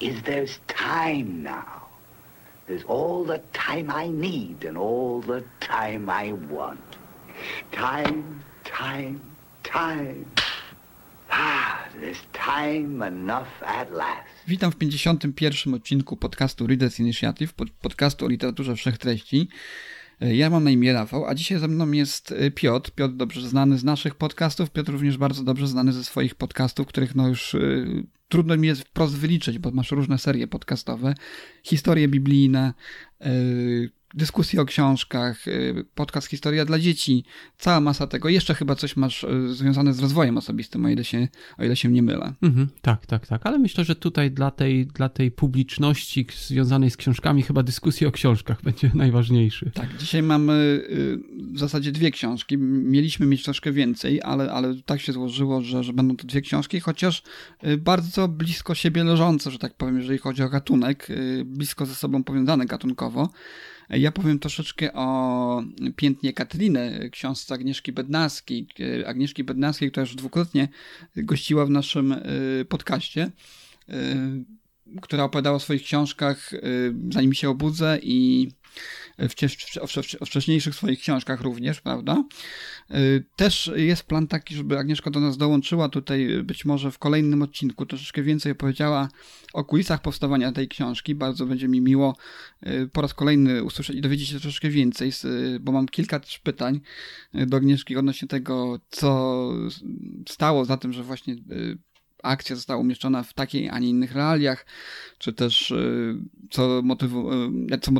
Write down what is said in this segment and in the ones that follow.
is there's time now. There's all the time I need and all the time I want. Time, time, time. Ah, there's time enough at last. Witam w 51. odcinku podcastu Readers Initiative, pod- podcastu o literaturze wszechtreści. Ja mam na imię Rafał, a dzisiaj ze mną jest Piotr. Piotr dobrze znany z naszych podcastów, Piotr również bardzo dobrze znany ze swoich podcastów, których no już y, trudno mi jest wprost wyliczyć, bo masz różne serie podcastowe, historie biblijne, y, dyskusje o książkach, y, podcast Historia dla dzieci, cała masa tego. Jeszcze chyba coś masz y, związane z rozwojem osobistym, o ile się, o ile się nie mylę. Mhm, tak, tak, tak. Ale myślę, że tutaj dla tej, dla tej publiczności związanej z książkami chyba dyskusja o książkach będzie najważniejszy. Tak, dzisiaj mamy y, w zasadzie dwie książki. Mieliśmy mieć troszkę więcej, ale, ale tak się złożyło, że, że będą to dwie książki, chociaż bardzo blisko siebie leżące, że tak powiem, jeżeli chodzi o gatunek, blisko ze sobą powiązane gatunkowo. Ja powiem troszeczkę o Piętnie Katriny, książce Agnieszki Bednarskiej. Agnieszki Bednarskiej, która już dwukrotnie gościła w naszym y, podcaście y, która opowiadała o swoich książkach y, Zanim się obudzę i o wcześniejszych swoich książkach również, prawda? Y, Też jest plan taki, żeby Agnieszka do nas dołączyła tutaj y, być może w kolejnym odcinku, troszeczkę więcej opowiedziała o kulisach powstawania tej książki. Bardzo będzie mi miło y, po raz kolejny usłyszeć i dowiedzieć się troszeczkę więcej, bo mam kilka też pytań do Agnieszki odnośnie tego, co stało za tym, że właśnie akcja została umieszczona w takiej, a nie innych realiach, czy też y, co, motywu, y, co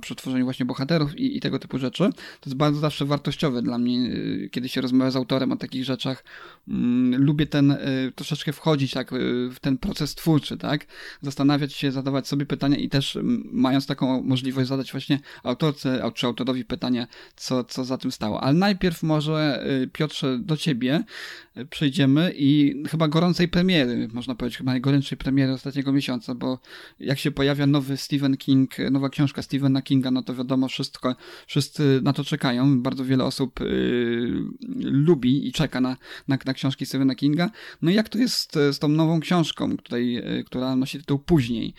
przy tworzeniu właśnie bohaterów i, i tego typu rzeczy. To jest bardzo zawsze wartościowe dla mnie, y, kiedy się rozmawia z autorem o takich rzeczach. Mm, Lubię ten, troszeczkę wchodzić tak w ten proces twórczy, tak? Zastanawiać się, zadawać sobie pytania i też mm, mając taką możliwość zadać właśnie autorce au- czy autorowi pytanie, co, co za tym stało. Ale najpierw może Piotrze do ciebie przejdziemy i chyba gorącej premiery, można powiedzieć, chyba najgorętszej premiery ostatniego miesiąca, bo jak się pojawia nowy Stephen King, nowa książka Stephena Kinga, no to wiadomo, wszystko, wszyscy na to czekają. Bardzo wiele osób y, lubi i czeka na, na, na książki Stephena Kinga. No i jak to jest z tą nową książką, której, y, która nosi tytuł Później?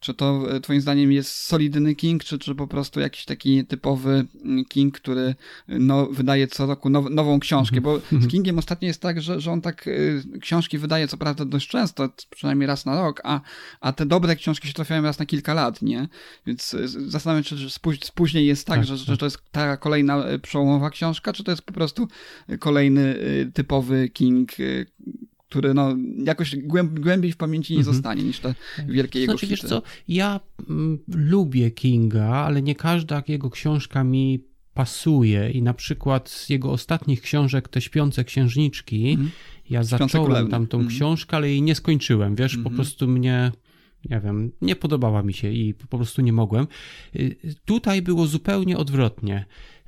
Czy to y, twoim zdaniem jest solidny King, czy, czy po prostu jakiś taki typowy mm, King, który y, no, wydaje co roku now, nową książkę? Bo z Kingiem ostatnio jest tak, że, że on tak y, książki wydaje co prawda dość często, przynajmniej raz na rok, a, a te dobre książki się trafiają raz na kilka lat, nie? Więc zastanawiam się, czy później jest tak, Tak, że, że tak. to jest ta kolejna przełomowa książka, czy to jest po prostu kolejny typowy King, który no, jakoś głęb, głębiej w pamięci nie Mhm. zostanie niż te wielkie jego Znaczy, wiesz hity. co, ja mm, lubię Kinga, ale nie każda jego książka mi pasuje i na przykład z jego ostatnich książek, te Śpiące Księżniczki, Mhm. ja Śpiące zacząłem Królewny. tam tą Mhm. książkę, ale jej nie skończyłem, wiesz, po Mhm. prostu mnie, nie wiem, nie podobała mi się i po prostu nie mogłem. Y, Tutaj było zupełnie odwrotnie.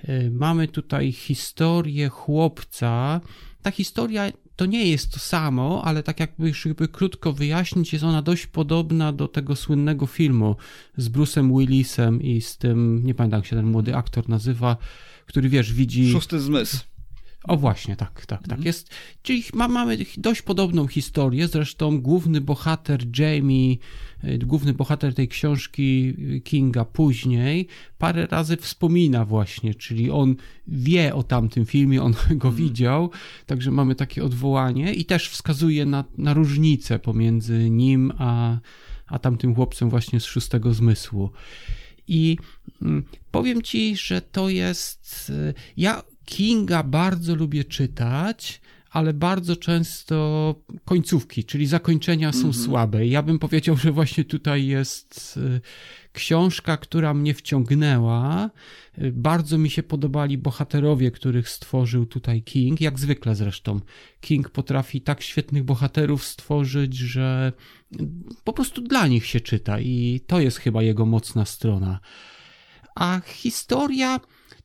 Y, Mamy tutaj historię chłopca. Ta historia to nie jest to samo, ale tak jakby, żeby krótko wyjaśnić, jest ona dość podobna do tego słynnego filmu z Bruce'em Willisem i z tym, nie pamiętam jak się ten młody aktor nazywa, który wiesz, widzi... Szósty zmysł. O właśnie, tak, tak, tak. Jest, czyli ma, mamy dość podobną historię, zresztą główny bohater Jamie, y, główny bohater tej książki y, Kinga później, parę razy wspomina właśnie, czyli on wie o tamtym filmie, on go widział, także mamy takie odwołanie i też wskazuje na, na różnicę pomiędzy nim a, a tamtym chłopcem właśnie z szóstego zmysłu. I mm, powiem ci, że to jest. y, Ja Kinga bardzo lubię czytać, ale bardzo często końcówki, czyli zakończenia są słabe. Ja bym powiedział, że właśnie tutaj jest y, książka, która mnie wciągnęła. Y, Bardzo mi się podobali bohaterowie, których stworzył tutaj King, jak zwykle zresztą. King potrafi tak świetnych bohaterów stworzyć, że po prostu dla nich się czyta i to jest chyba jego mocna strona. A historia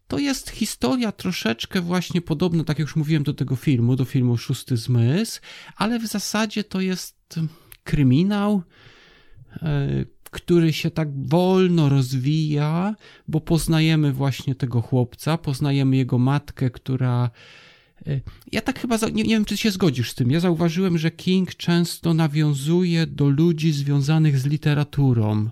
to jest historia troszeczkę właśnie podobna, tak jak już mówiłem, do tego filmu, do filmu Szósty Zmysł, ale w zasadzie to jest kryminał, e, który się tak wolno rozwija, bo poznajemy właśnie tego chłopca, poznajemy jego matkę, która. e, Ja tak chyba, nie, nie wiem, czy się zgodzisz z tym. Ja zauważyłem, że King często nawiązuje do ludzi związanych z literaturą.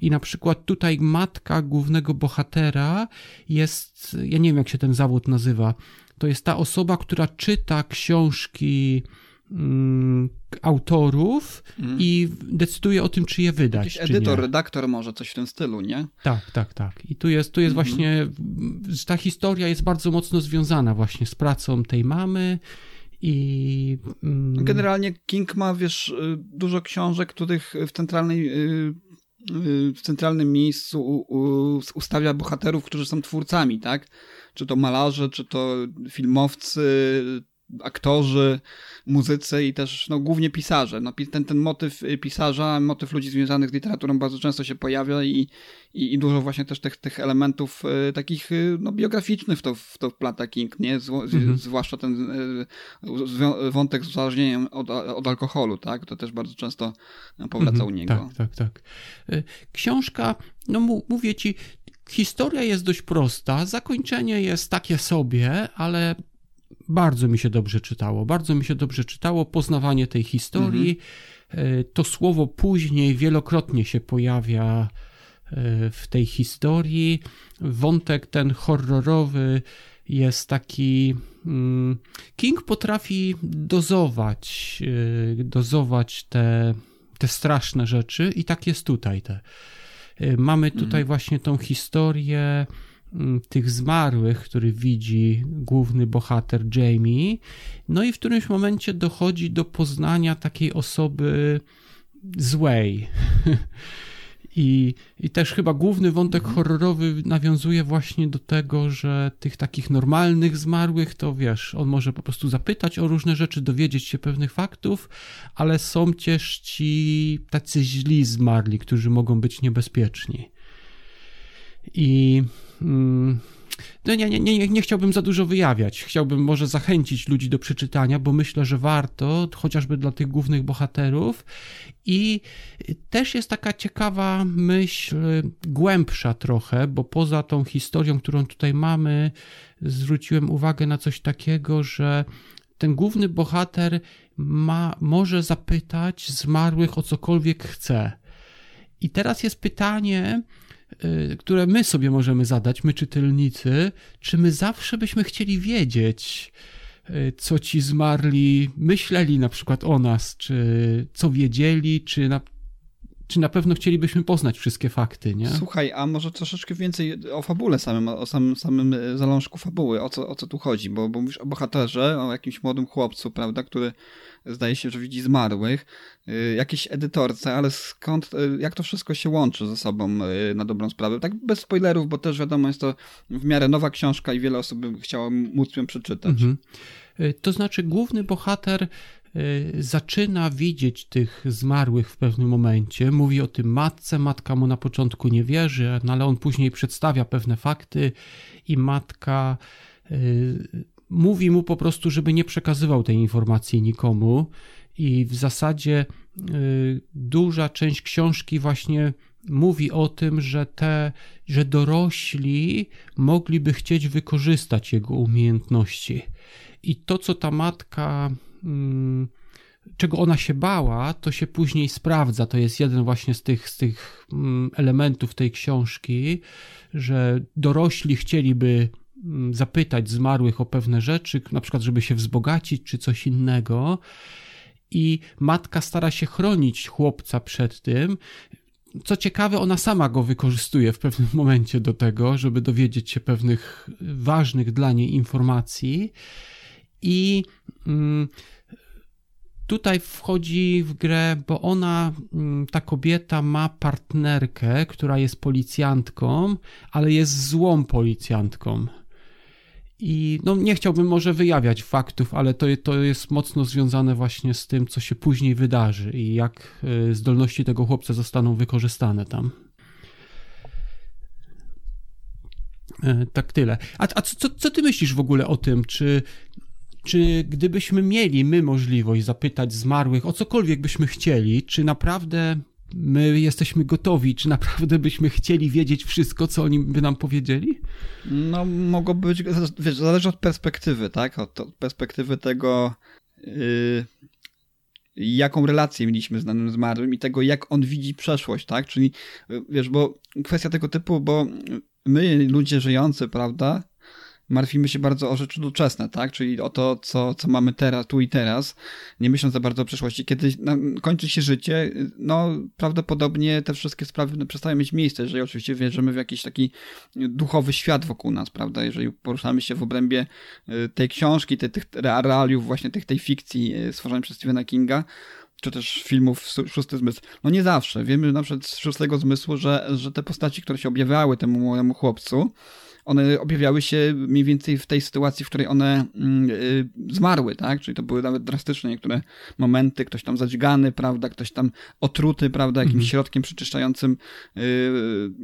I na przykład tutaj matka głównego bohatera jest, ja nie wiem jak się ten zawód nazywa, to jest ta osoba, która czyta książki mm, autorów i decyduje o tym, czy je wydać. Jakiś edytor, nie. redaktor może, coś w tym stylu, nie? Tak, tak, tak. I tu jest, tu jest właśnie, ta historia jest bardzo mocno związana właśnie z pracą tej mamy i... mm, Generalnie King ma, wiesz, y, dużo książek, których w centralnej y, w centralnym miejscu ustawia bohaterów, którzy są twórcami, tak? Czy to malarze, czy to filmowcy, aktorzy, muzycy i też no, głównie pisarze. No, ten, ten motyw y, pisarza, motyw ludzi związanych z literaturą bardzo często się pojawia i, i, i dużo właśnie też tych, tych elementów y, takich y, no, biograficznych w to, w to wplata King, nie? Z, Zwłaszcza ten y, wątek z uzależnieniem od, od alkoholu, tak? To też bardzo często powraca u niego. Tak, tak, tak. Y, Książka, no mówię ci, historia jest dość prosta, zakończenie jest takie sobie, ale bardzo mi się dobrze czytało. Bardzo mi się dobrze czytało poznawanie tej historii. Y, To słowo później wielokrotnie się pojawia y, w tej historii. Wątek ten horrorowy jest taki. mm, King potrafi dozować, y, dozować te, te straszne rzeczy, i tak jest tutaj. Te. Mamy tutaj właśnie tą historię tych zmarłych, który widzi główny bohater Jamie. No i w którymś momencie dochodzi do poznania takiej osoby złej. I, I też chyba główny wątek horrorowy nawiązuje właśnie do tego, że tych takich normalnych zmarłych, to wiesz, on może po prostu zapytać o różne rzeczy, dowiedzieć się pewnych faktów, ale są też ci tacy źli zmarli, którzy mogą być niebezpieczni. I mm, no nie, nie, nie, nie chciałbym za dużo wyjawiać. Chciałbym może zachęcić ludzi do przeczytania, bo myślę, że warto, chociażby dla tych głównych bohaterów. I też jest taka ciekawa myśl, głębsza trochę, bo poza tą historią, którą tutaj mamy, zwróciłem uwagę na coś takiego, że ten główny bohater ma, może zapytać zmarłych o cokolwiek chce. I teraz jest pytanie, które my sobie możemy zadać, my czytelnicy, czy my zawsze byśmy chcieli wiedzieć, y, co ci zmarli myśleli na przykład o nas, czy co wiedzieli, czy na, czy na pewno chcielibyśmy poznać wszystkie fakty, nie? Słuchaj, a może troszeczkę więcej o fabule samym, o samym, samym e, zalążku fabuły, o co, o co tu chodzi, bo, bo mówisz o bohaterze, o jakimś młodym chłopcu, prawda, który zdaje się, że widzi zmarłych, y, jakiejś edytorce, ale skąd, y, jak to wszystko się łączy ze sobą y, na dobrą sprawę? Tak bez spoilerów, bo też wiadomo, jest to w miarę nowa książka i wiele osób by chciało móc ją przeczytać. Mhm. To znaczy, główny bohater zaczyna widzieć tych zmarłych w pewnym momencie. Mówi o tym matce, matka mu na początku nie wierzy, no ale on później przedstawia pewne fakty i matka y, mówi mu po prostu, żeby nie przekazywał tej informacji nikomu. I w zasadzie y, duża część książki właśnie mówi o tym, że te, że dorośli mogliby chcieć wykorzystać jego umiejętności. I to, co ta matka, czego ona się bała, to się później sprawdza. To jest jeden właśnie z tych, z tych mm, elementów tej książki, że dorośli chcieliby mm, zapytać zmarłych o pewne rzeczy, na przykład, żeby się wzbogacić, czy coś innego. I matka stara się chronić chłopca przed tym. Co ciekawe, ona sama go wykorzystuje w pewnym momencie do tego, żeby dowiedzieć się pewnych ważnych dla niej informacji. I mm, tutaj wchodzi w grę, bo ona, mm, ta kobieta ma partnerkę, która jest policjantką, ale jest złą policjantką. I no, nie chciałbym może wyjawiać faktów, ale to, to jest mocno związane właśnie z tym, co się później wydarzy i jak y, zdolności tego chłopca zostaną wykorzystane tam. E, tak tyle. A, a co, co ty myślisz w ogóle o tym? Czy, czy gdybyśmy mieli my możliwość zapytać zmarłych o cokolwiek byśmy chcieli, czy naprawdę my jesteśmy gotowi, czy naprawdę byśmy chcieli wiedzieć wszystko, co oni by nam powiedzieli? No, mogłoby być, wiesz, zależy od perspektywy, tak? Od, od perspektywy tego, yy, jaką relację mieliśmy z danym zmarłym i tego, jak on widzi przeszłość, tak? Czyli, wiesz, bo kwestia tego typu, bo my, ludzie żyjący, prawda, martwimy się bardzo o rzeczy doczesne, tak? Czyli o to, co, co mamy teraz, tu i teraz, nie myśląc za bardzo o przyszłości. Kiedy kończy się życie, no prawdopodobnie te wszystkie sprawy przestają mieć miejsce, jeżeli oczywiście wierzymy w jakiś taki duchowy świat wokół nas, prawda? Jeżeli poruszamy się w obrębie y, tej książki, tej, tych realiów, właśnie tych, tej fikcji y, stworzonej przez Stephena Kinga, czy też filmów Szósty Zmysł. No nie zawsze. Wiemy na przykład z Szóstego Zmysłu, że, że te postaci, które się objawiały temu młodemu chłopcu, one objawiały się mniej więcej w tej sytuacji, w której one yy, zmarły, tak? Czyli to były nawet drastyczne niektóre momenty, ktoś tam zadźgany, prawda, ktoś tam otruty, prawda, jakimś mhm. środkiem przeczyszczającym yy,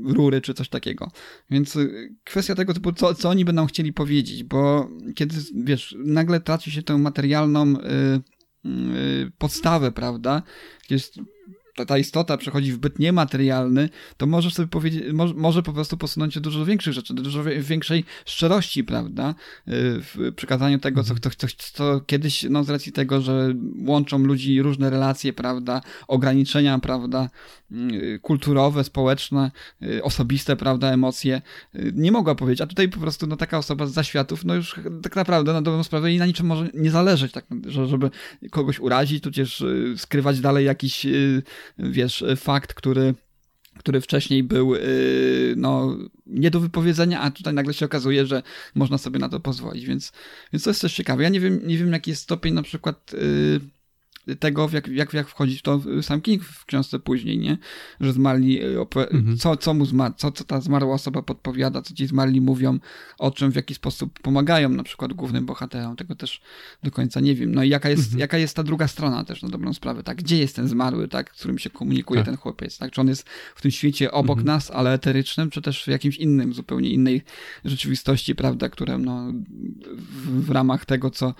rury, czy coś takiego. Więc y, kwestia tego typu, co, co oni będą chcieli powiedzieć, bo kiedy, wiesz, nagle traci się tę materialną yy, podstawę, prawda, jest ta, ta istota przechodzi w byt niematerialny, to możesz sobie powiedzieć, może, może po prostu posunąć się dużo większych rzeczy, do dużo większej szczerości, prawda, y, w przekazaniu tego, co, co, co, co kiedyś, no z racji tego, że łączą ludzi różne relacje, prawda, ograniczenia, prawda, y, kulturowe, społeczne, y, osobiste, prawda, emocje, nie mogła powiedzieć, a tutaj po prostu, no taka osoba z zaświatów, no już tak naprawdę na dobrą sprawę i na niczym może nie zależeć, tak, żeby kogoś urazić, tudzież skrywać dalej jakiś wiesz, fakt, który który wcześniej był no, nie do wypowiedzenia, a tutaj nagle się okazuje, że można sobie na to pozwolić, więc, więc to jest też ciekawe. Ja nie wiem, nie wiem jaki jest stopień na przykład tego, jak, jak, jak wchodzi to sam King w książce później, nie? Że zmarli, e, mhm. co, co mu zmarł, co, co ta zmarła osoba podpowiada, co ci zmarli mówią, o czym, w jaki sposób pomagają na przykład głównym bohaterom. Tego też do końca nie wiem. No i jaka jest, mhm. jaka jest ta druga strona też na dobrą sprawę, tak? Gdzie jest ten zmarły, tak? Z którym się komunikuje tak. ten chłopiec, tak? Czy on jest w tym świecie obok mhm. nas, ale eterycznym, czy też w jakimś innym, zupełnie innej rzeczywistości, prawda? Które no, w, w ramach tego, co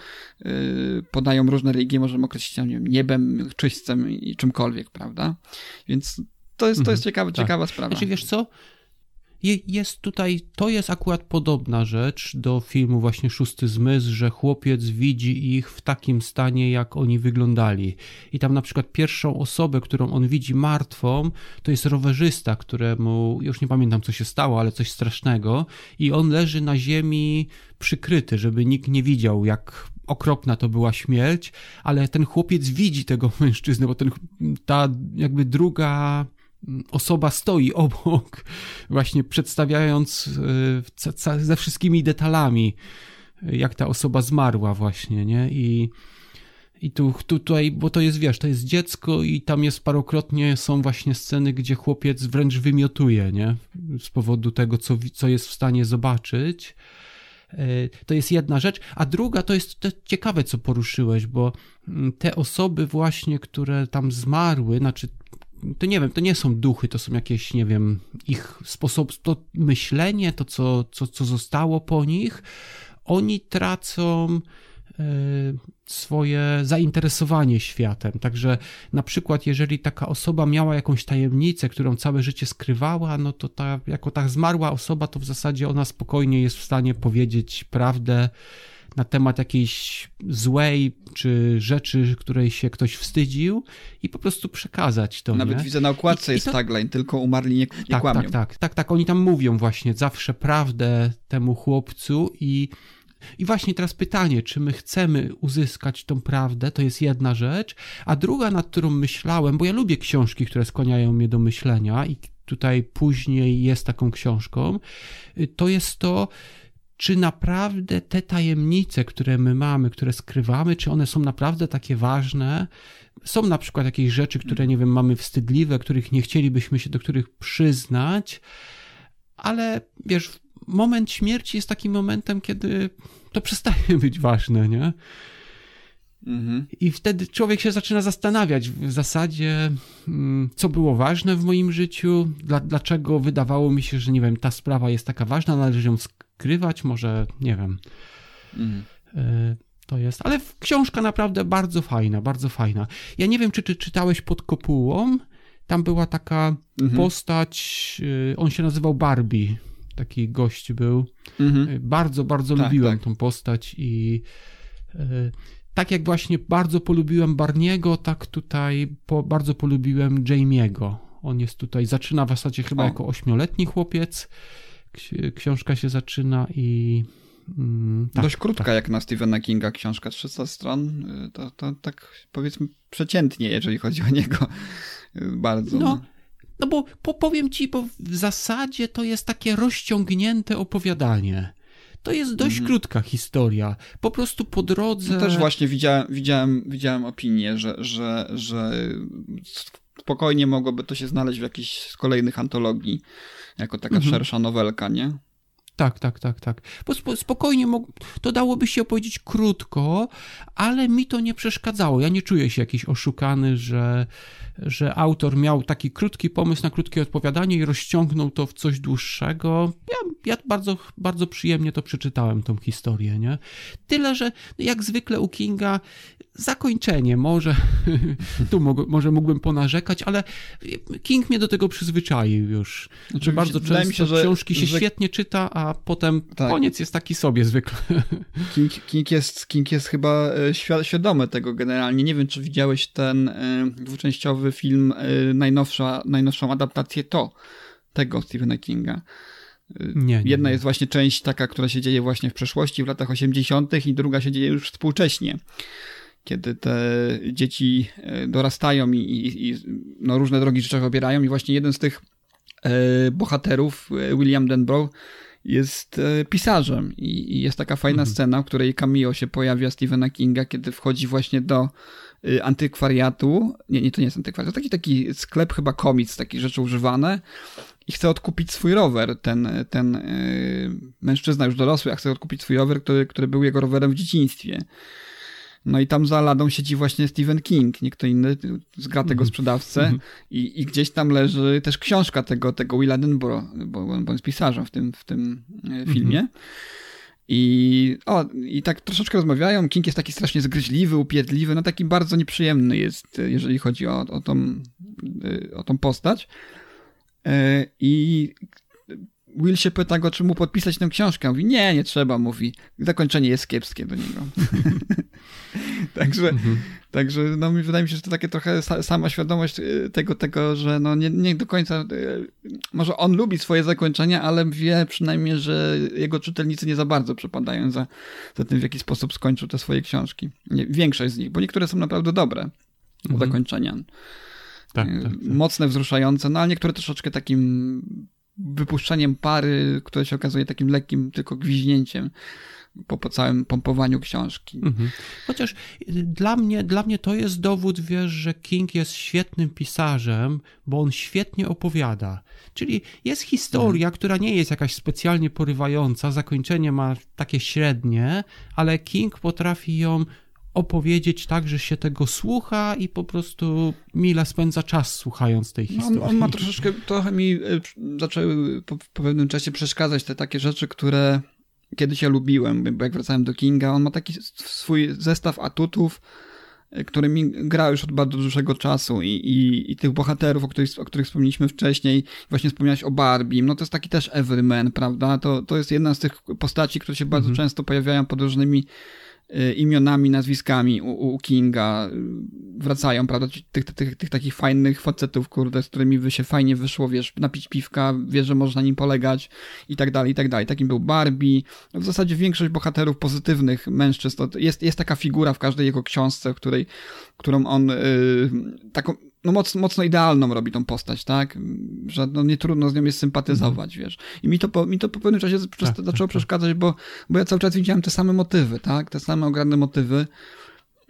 yy, podają różne religie, możemy określić, nie wiem, niebem, czyśćcem i czymkolwiek, prawda? Więc to jest, to jest mhm. ciekawa, tak. ciekawa sprawa. Znaczy, wiesz co? jest tutaj, to jest akurat podobna rzecz do filmu właśnie Szósty Zmysł, że chłopiec widzi ich w takim stanie, jak oni wyglądali. I tam na przykład pierwszą osobę, którą on widzi martwą, to jest rowerzysta, któremu, już nie pamiętam co się stało, ale coś strasznego i on leży na ziemi przykryty, żeby nikt nie widział, jak okropna to była śmierć, ale ten chłopiec widzi tego mężczyznę, bo ten, ta jakby druga osoba stoi obok, właśnie przedstawiając e, ze wszystkimi detalami, jak ta osoba zmarła właśnie, nie? I, i tu, tutaj, bo to jest, wiesz, to jest dziecko i tam jest parokrotnie, są właśnie sceny, gdzie chłopiec wręcz wymiotuje, nie? Z powodu tego, co, co jest w stanie zobaczyć. E, to jest jedna rzecz, a druga to jest to ciekawe, co poruszyłeś, bo mm, te osoby właśnie, które tam zmarły, znaczy to nie wiem, to nie są duchy, to są jakieś, nie wiem, ich sposób, to myślenie, to co, co, co zostało po nich, oni tracą swoje zainteresowanie światem. Także na przykład, jeżeli taka osoba miała jakąś tajemnicę, którą całe życie skrywała, no to ta, jako ta zmarła osoba, to w zasadzie ona spokojnie jest w stanie powiedzieć prawdę na temat jakiejś złej czy rzeczy, której się ktoś wstydził i po prostu przekazać to. Nawet nie? widzę na okładce I, jest i to... tagline, tylko umarli nie, nie tak, kłamią. Tak, tak, tak, tak, oni tam mówią właśnie zawsze prawdę temu chłopcu i i właśnie teraz pytanie, czy my chcemy uzyskać tą prawdę, to jest jedna rzecz, a druga, nad którą myślałem, bo ja lubię książki, które skłaniają mnie do myślenia i tutaj później jest taką książką, to jest to, czy naprawdę te tajemnice, które my mamy, które skrywamy, czy one są naprawdę takie ważne? Są na przykład jakieś rzeczy, które, nie wiem, mamy wstydliwe, których nie chcielibyśmy się do których przyznać, ale wiesz, moment śmierci jest takim momentem, kiedy to przestaje być ważne, nie? Mhm. I wtedy człowiek się zaczyna zastanawiać w zasadzie, mm, co było ważne w moim życiu, dla, dlaczego wydawało mi się, że nie wiem, ta sprawa jest taka ważna, należy ją skrywać, może nie wiem. Mhm. Y, To jest, ale książka naprawdę bardzo fajna, bardzo fajna. Ja nie wiem, czy ty czytałeś pod kopułą. Tam była taka Mhm. postać, y, on się nazywał Barbie. Taki gość był. Mhm. Y, Bardzo, bardzo Tak, lubiłem tak. tą postać i y, tak jak właśnie bardzo polubiłem Barniego, tak tutaj po, bardzo polubiłem Jamie'ego. On jest tutaj, zaczyna w zasadzie chyba O. jako ośmioletni chłopiec. Ksi- Książka się zaczyna i mm, tak, Dość krótka jak na Stephena Kinga książka, 300 stron, y, to, to tak powiedzmy przeciętnie, jeżeli chodzi o niego. Bardzo. No, no bo po, powiem ci, bo w zasadzie to jest takie rozciągnięte opowiadanie. To jest dość krótka historia. Po prostu po drodze. No też właśnie widziałem, widziałem, widziałem opinię, że, że, że spokojnie mogłoby to się znaleźć w jakiejś z kolejnych antologii, jako taka Mhm. szersza nowelka, nie? Tak, tak, tak, tak. Bo spo, spokojnie to dałoby się opowiedzieć krótko, ale mi to nie przeszkadzało. Ja nie czuję się jakiś oszukany, że, że autor miał taki krótki pomysł na krótkie odpowiadanie i rozciągnął to w coś dłuższego. Ja, ja bardzo, bardzo przyjemnie to przeczytałem, tą historię, nie? Tyle, że jak zwykle u Kinga zakończenie, może tu może mógłbym ponarzekać, ale King mnie do tego przyzwyczaił już. Znaczy, bardzo często się, że- książki się że- świetnie czyta, a potem Tak. koniec jest taki sobie zwykle. King, King, jest, King jest chyba e, świ- świadomy tego generalnie. Nie wiem, czy widziałeś ten e, dwuczęściowy film, e, najnowsza, najnowszą adaptację to, tego Stephena Kinga. Nie, nie, Jedna nie. jest właśnie część taka, która się dzieje właśnie w przeszłości, w latach 80., i druga się dzieje już współcześnie. Kiedy te dzieci e, dorastają i, i, i no, różne drogi życiowe obierają, i właśnie jeden z tych e, bohaterów, e, William Denbrough, jest pisarzem i, jest taka fajna scena, w której cameo się pojawia Stephena Kinga, kiedy wchodzi właśnie do antykwariatu. Nie, nie, to nie jest antykwariat, to taki, taki sklep chyba komic, takie rzeczy używane i chce odkupić swój rower. Ten, ten y, mężczyzna już dorosły, a chce odkupić swój rower, który, który był jego rowerem w dzieciństwie. No i tam za ladą siedzi właśnie Stephen King, nie kto inny, zgra tego sprzedawcę i, i gdzieś tam leży też książka tego, tego Willa Denborough, bo, bo on jest pisarzem w tym, w tym e, filmie. I, o, I tak troszeczkę rozmawiają. King jest taki strasznie zgryźliwy, upierdliwy, no taki bardzo nieprzyjemny jest, e, jeżeli chodzi o, o, tą, e, o tą postać. I Will się pyta go, czy mu podpisać tę książkę. Mówi, nie, nie trzeba, mówi. Zakończenie jest kiepskie do niego. także, także no, mi- wydaje mi się, że to takie trochę sa, sama świadomość y, tego, tego że no, nie, nie do końca, y, może on lubi swoje zakończenia, ale wie przynajmniej, że jego czytelnicy nie za bardzo przepadają za, za tym, w jaki sposób skończył te swoje książki. Nie, większość z nich, bo niektóre są naprawdę dobre zakończenia. Tak, Y, tak, tak. Mocne, wzruszające, no ale niektóre troszeczkę takim wypuszczeniem pary, które się okazuje takim lekkim tylko gwiźnięciem po, po całym pompowaniu książki. Mhm. Chociaż y, dla mnie, dla mnie to jest dowód, wiesz, że King jest świetnym pisarzem, bo on świetnie opowiada. Czyli jest historia, która nie jest jakaś specjalnie porywająca, zakończenie ma takie średnie, ale King potrafi ją opowiedzieć tak, że się tego słucha i po prostu mile spędza czas słuchając tej No, historii. on, on ma troszeczkę, trochę mi y, zaczęły po, po pewnym czasie przeszkadzać te takie rzeczy, które kiedyś ja lubiłem, bo jak wracałem do Kinga, on ma taki swój zestaw atutów, y, którymi gra już od bardzo dłuższego czasu i, i, i tych bohaterów, o których, o których wspomnieliśmy wcześniej, właśnie wspomniałeś o Barbie, no to jest taki też everyman, prawda? To, to jest jedna z tych postaci, które się bardzo często pojawiają pod różnymi imionami, nazwiskami u, u Kinga y, wracają, prawda, tych, tych, tych takich fajnych facetów, kurde, z którymi by się fajnie wyszło, wiesz, napić piwka, wiesz, że można nim polegać i tak dalej, i tak dalej. Takim był Barbie. W zasadzie większość bohaterów pozytywnych mężczyzn, jest, jest taka figura w każdej jego książce, w której, którą on y, taką, no mocno, mocno idealną robi tą postać, tak? Że no nie trudno z nią jest sympatyzować, Mhm. wiesz. I mi to po, mi to po pewnym czasie Tak, zaczęło przeszkadzać, bo, bo ja cały czas widziałem te same motywy, tak? Te same ogromne motywy,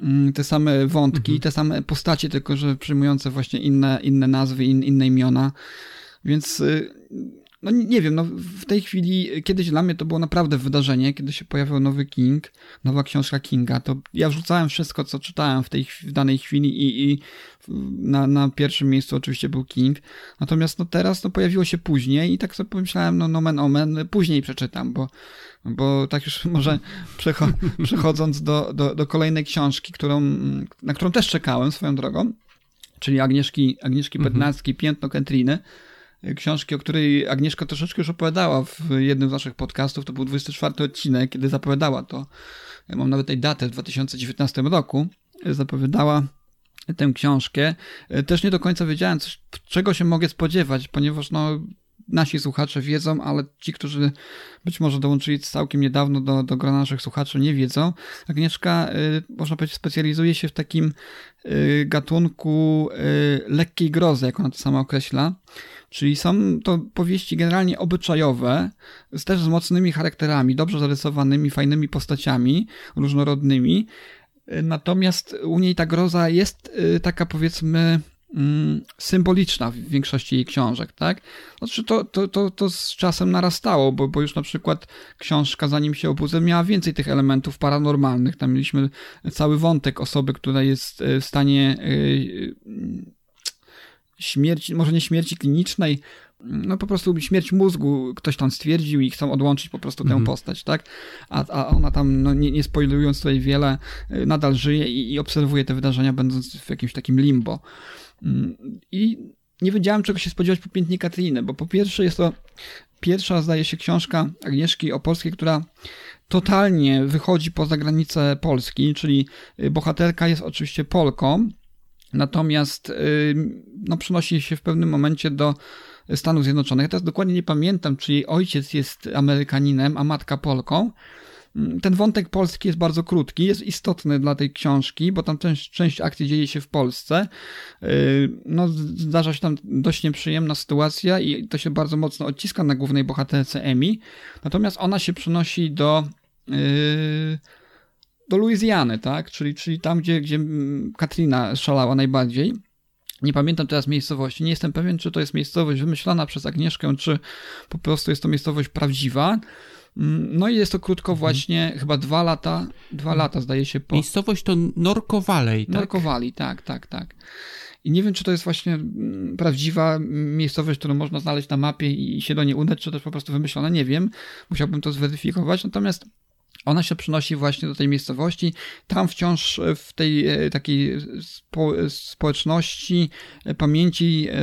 mm, te same wątki, Mhm. te same postacie, tylko że przyjmujące właśnie inne, inne nazwy, in, inne imiona. Więc y, no nie wiem, no w tej chwili, kiedyś dla mnie to było naprawdę wydarzenie, kiedy się pojawił nowy King, nowa książka Kinga, to ja wrzucałem wszystko, co czytałem w tej w danej chwili i, i na, na pierwszym miejscu oczywiście był King, natomiast no teraz to pojawiło się później i tak sobie pomyślałem, no nomen omen, później przeczytam, bo, bo tak już może przecho przechodząc do, do, do kolejnej książki, którą, na którą też czekałem swoją drogą, czyli Agnieszki, Agnieszki Mhm. Bednackiej, Piętno Kętriny, książki, o której Agnieszka troszeczkę już opowiadała w jednym z naszych podcastów. To był 24 odcinek, kiedy zapowiadała to. Mam nawet tej datę w 2019 roku. Zapowiadała tę książkę. Też nie do końca wiedziałem, czego się mogę spodziewać, ponieważ no, nasi słuchacze wiedzą, ale ci, którzy być może dołączyli całkiem niedawno do, do grona naszych słuchaczy, nie wiedzą. Agnieszka, y, można powiedzieć, specjalizuje się w takim y, gatunku y, lekkiej grozy, jak ona to sama określa. Czyli są to powieści generalnie obyczajowe, z też z mocnymi charakterami, dobrze zarysowanymi, fajnymi postaciami, różnorodnymi. Natomiast u niej ta groza jest taka powiedzmy symboliczna w większości jej książek, tak? Znaczy to, to, to, to z czasem narastało, bo, bo już na przykład książka Zanim się obudzę miała więcej tych elementów paranormalnych. Tam mieliśmy cały wątek osoby, która jest y, w stanie y, śmierci, może nie śmierci klinicznej, no po prostu śmierć mózgu ktoś tam stwierdził i chcą odłączyć po prostu tę Mhm. postać, tak? A, a ona tam, no nie, nie spoilując tutaj wiele, y, nadal żyje i, i obserwuje te wydarzenia, będąc w jakimś takim limbo. Mm, I nie wiedziałem, czego się spodziewać po Pięknie Katriny, bo po pierwsze jest to pierwsza, zdaje się, książka Agnieszki Opolskiej, która totalnie wychodzi poza granice Polski, czyli y, bohaterka jest oczywiście Polką, natomiast y, no, przenosi się w pewnym momencie do Stanów Zjednoczonych. Ja teraz dokładnie nie pamiętam, czy jej ojciec jest Amerykaninem, a matka Polką. Mm, Ten wątek polski jest bardzo krótki, jest istotny dla tej książki, bo tam część, część akcji dzieje się w Polsce. Yy, No, zdarza się tam dość nieprzyjemna sytuacja i to się bardzo mocno odciska na głównej bohaterce Emi. Natomiast ona się przenosi do yy, do Luizjany, tak? Czyli, czyli tam, gdzie, gdzie mm, Katrina szalała najbardziej. Nie pamiętam teraz miejscowości. Nie jestem pewien, czy to jest miejscowość wymyślona przez Agnieszkę, czy po prostu jest to miejscowość prawdziwa. Mm, No i jest to krótko właśnie, chyba dwa lata, dwa lata zdaje się po... Miejscowość to Norco Valley, tak? Norkowali, tak, tak, tak. I nie wiem, czy to jest właśnie mm, prawdziwa miejscowość, którą można znaleźć na mapie i się do niej udać, czy też po prostu wymyślona, nie wiem. Musiałbym to zweryfikować. Natomiast ona się przenosi właśnie do tej miejscowości. Tam wciąż w tej e, takiej spo, społeczności e, pamięci e,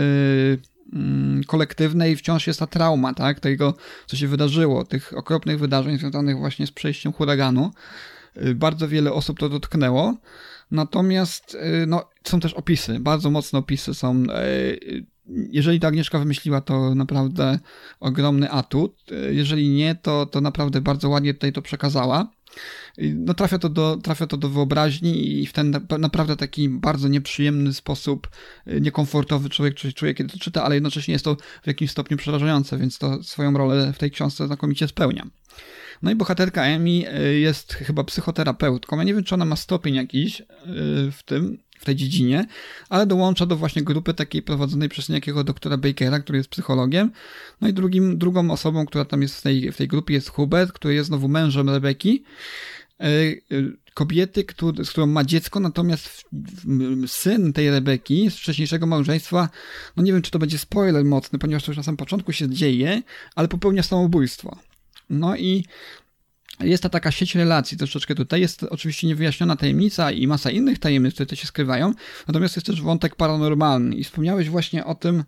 mm, kolektywnej wciąż jest ta trauma, tak? Tego, co się wydarzyło, tych okropnych wydarzeń związanych właśnie z przejściem huraganu. Y, Bardzo wiele osób to dotknęło. Natomiast y, no, są też opisy, bardzo mocne opisy są. y, Jeżeli to Agnieszka wymyśliła, to naprawdę ogromny atut. Jeżeli nie, to, to naprawdę bardzo ładnie tutaj to przekazała. No, trafia, to do, trafia to do wyobraźni i w ten na- naprawdę taki bardzo nieprzyjemny sposób, y, niekomfortowy człowiek czuje, kiedy to czyta, ale jednocześnie jest to w jakimś stopniu przerażające, więc to swoją rolę w tej książce znakomicie spełnia. No i bohaterka Emi y, jest chyba psychoterapeutką. Ja nie wiem, czy ona ma stopień jakiś y, w tym, w tej dziedzinie, ale dołącza do właśnie grupy takiej prowadzonej przez niejakiego doktora Bakera, który jest psychologiem. No i drugim, drugą osobą, która tam jest w tej, w tej grupie jest Hubert, który jest znowu mężem Rebeki. Y, y, Kobiety, który, z którą ma dziecko, natomiast syn tej Rebeki z wcześniejszego małżeństwa, no nie wiem, czy to będzie spoiler mocny, ponieważ to już na samym początku się dzieje, ale popełnia samobójstwo. No i jest ta taka sieć relacji troszeczkę tutaj. Jest oczywiście niewyjaśniona tajemnica i masa innych tajemnic, które tutaj się skrywają. Natomiast jest też wątek paranormalny. I wspomniałeś właśnie o tym,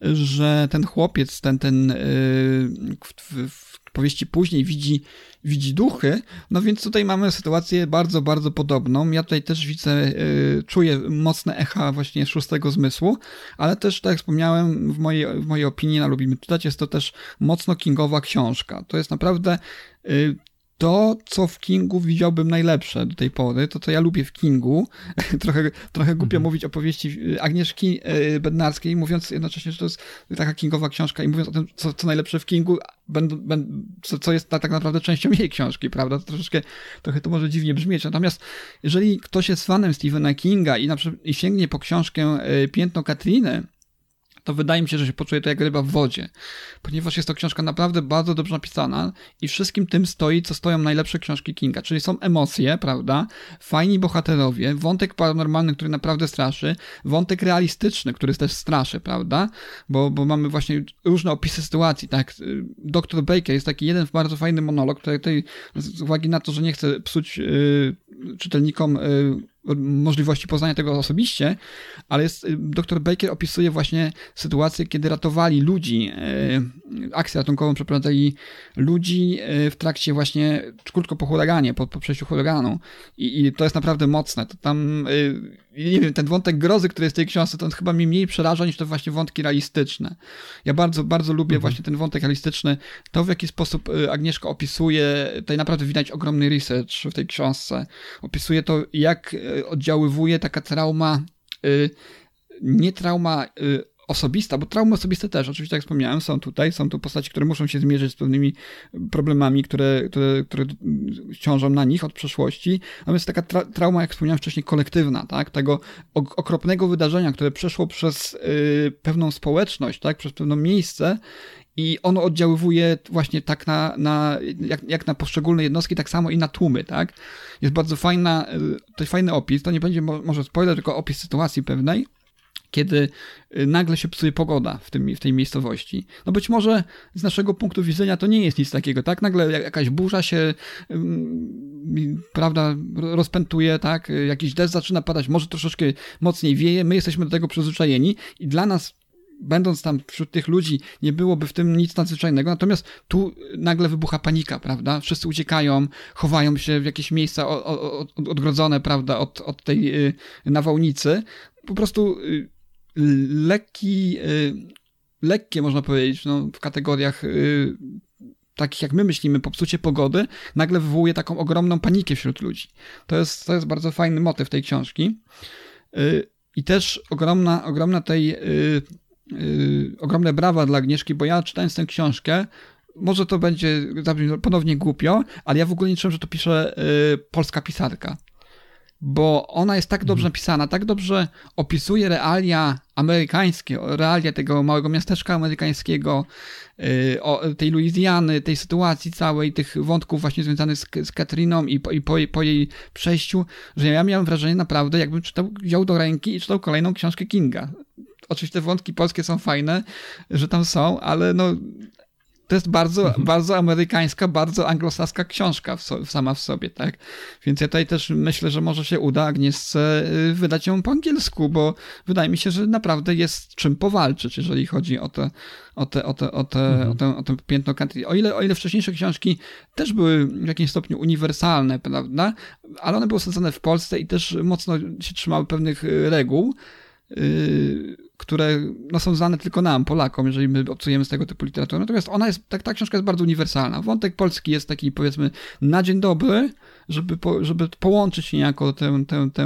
że ten chłopiec, ten, ten yy, w, w powieści później widzi, widzi duchy. No więc tutaj mamy sytuację bardzo, bardzo podobną. Ja tutaj też widzę, yy, czuję mocne echa właśnie szóstego zmysłu, ale też, tak jak wspomniałem, w mojej, w mojej opinii na Lubimy Czytać, jest to też mocno kingowa książka. To jest naprawdę yy, to, co w Kingu widziałbym najlepsze do tej pory, to co ja lubię w Kingu, trochę, trochę głupio Mhm. mówić o powieści Agnieszki e, Bednarskiej, mówiąc jednocześnie, że to jest taka kingowa książka i mówiąc o tym, co, co najlepsze w Kingu, co, co jest ta, tak naprawdę częścią jej książki, prawda? To troszeczkę, trochę to może dziwnie brzmieć. Natomiast jeżeli ktoś jest fanem Stephena Kinga i, na i sięgnie po książkę e, Piętno Katriny, to wydaje mi się, że się poczuje to jak ryba w wodzie, ponieważ jest to książka naprawdę bardzo dobrze napisana i wszystkim tym stoi, co stoją najlepsze książki Kinga, czyli są emocje, prawda, fajni bohaterowie, wątek paranormalny, który naprawdę straszy, wątek realistyczny, który też straszy, prawda, bo, bo mamy właśnie różne opisy sytuacji, tak, Dr. Baker jest taki jeden bardzo fajny monolog, który tutaj z uwagi na to, że nie chcę psuć yy, czytelnikom yy, możliwości poznania tego osobiście, ale jest, dr Baker opisuje właśnie sytuację, kiedy ratowali ludzi, e, akcję ratunkową przeprowadzali ludzi e, w trakcie właśnie, krótko po huraganie, po, po przejściu huraganu I, i to jest naprawdę mocne. To tam, nie wiem, ten wątek grozy, który jest w tej książce, to on chyba mnie mniej przeraża niż te właśnie wątki realistyczne. Ja bardzo, bardzo lubię mhm. właśnie ten wątek realistyczny. To, w jaki sposób Agnieszka opisuje, tutaj naprawdę widać ogromny research w tej książce. Opisuje to, jak oddziaływuje taka trauma, nie trauma osobista, bo traumy osobiste też, oczywiście jak wspomniałem, są tutaj, są tu postaci, które muszą się zmierzyć z pewnymi problemami, które, które, które ciążą na nich od przeszłości, natomiast taka tra trauma, jak wspomniałem wcześniej, kolektywna, tak, tego okropnego wydarzenia, które przeszło przez y, pewną społeczność, tak, przez pewne miejsce i ono oddziaływuje właśnie tak na, na jak, jak, na poszczególne jednostki, tak samo i na tłumy, tak? Jest bardzo fajna, to jest fajny opis, to nie będzie może spoiler, tylko opis sytuacji pewnej, kiedy nagle się psuje pogoda w, tym, w tej miejscowości. No być może z naszego punktu widzenia to nie jest nic takiego, tak? Nagle jakaś burza się prawda, rozpętuje, tak? Jakiś deszcz zaczyna padać, może troszeczkę mocniej wieje, my jesteśmy do tego przyzwyczajeni i dla nas będąc tam wśród tych ludzi, nie byłoby w tym nic nadzwyczajnego, natomiast tu nagle wybucha panika, prawda? Wszyscy uciekają, chowają się w jakieś miejsca odgrodzone, prawda, od, od tej nawałnicy. Po prostu lekki, lekkie można powiedzieć, no, w kategoriach takich jak my myślimy, popsucie pogody, nagle wywołuje taką ogromną panikę wśród ludzi. To jest, to jest bardzo fajny motyw tej książki. I też ogromna, ogromna tej, ogromne brawa dla Agnieszki, bo ja czytając tę książkę, może to będzie ponownie głupio, ale ja w ogóle nie czułem, że to pisze polska pisarka bo ona jest tak dobrze Mhm. napisana, tak dobrze opisuje realia amerykańskie, realia tego małego miasteczka amerykańskiego, o, tej Luizjany, tej sytuacji całej, tych wątków właśnie związanych z, z Katriną i, po, i po, po, jej przejściu, że ja miałem wrażenie naprawdę, jakbym czytał, wziął do ręki i czytał kolejną książkę Kinga. Oczywiście wątki polskie są fajne, że tam są, ale no to jest bardzo, Mhm. bardzo amerykańska, bardzo anglosaska książka w so, sama w sobie, tak? Więc ja tutaj też myślę, że może się uda Agnieszce y, wydać ją po angielsku, bo wydaje mi się, że naprawdę jest czym powalczyć, jeżeli chodzi o te, o te, o te, o te, Mhm. o te, o te piętno country. O ile, o ile wcześniejsze książki też były w jakimś stopniu uniwersalne, prawda? Ale one były osadzone w Polsce i też mocno się trzymały pewnych y, reguł, yy, które no, są znane tylko nam, Polakom, jeżeli my obcujemy z tego typu literaturą. Natomiast ona jest, tak, ta książka jest bardzo uniwersalna. Wątek polski jest taki, powiedzmy, na dzień dobry, żeby, po, żeby połączyć niejako tę, tę, tę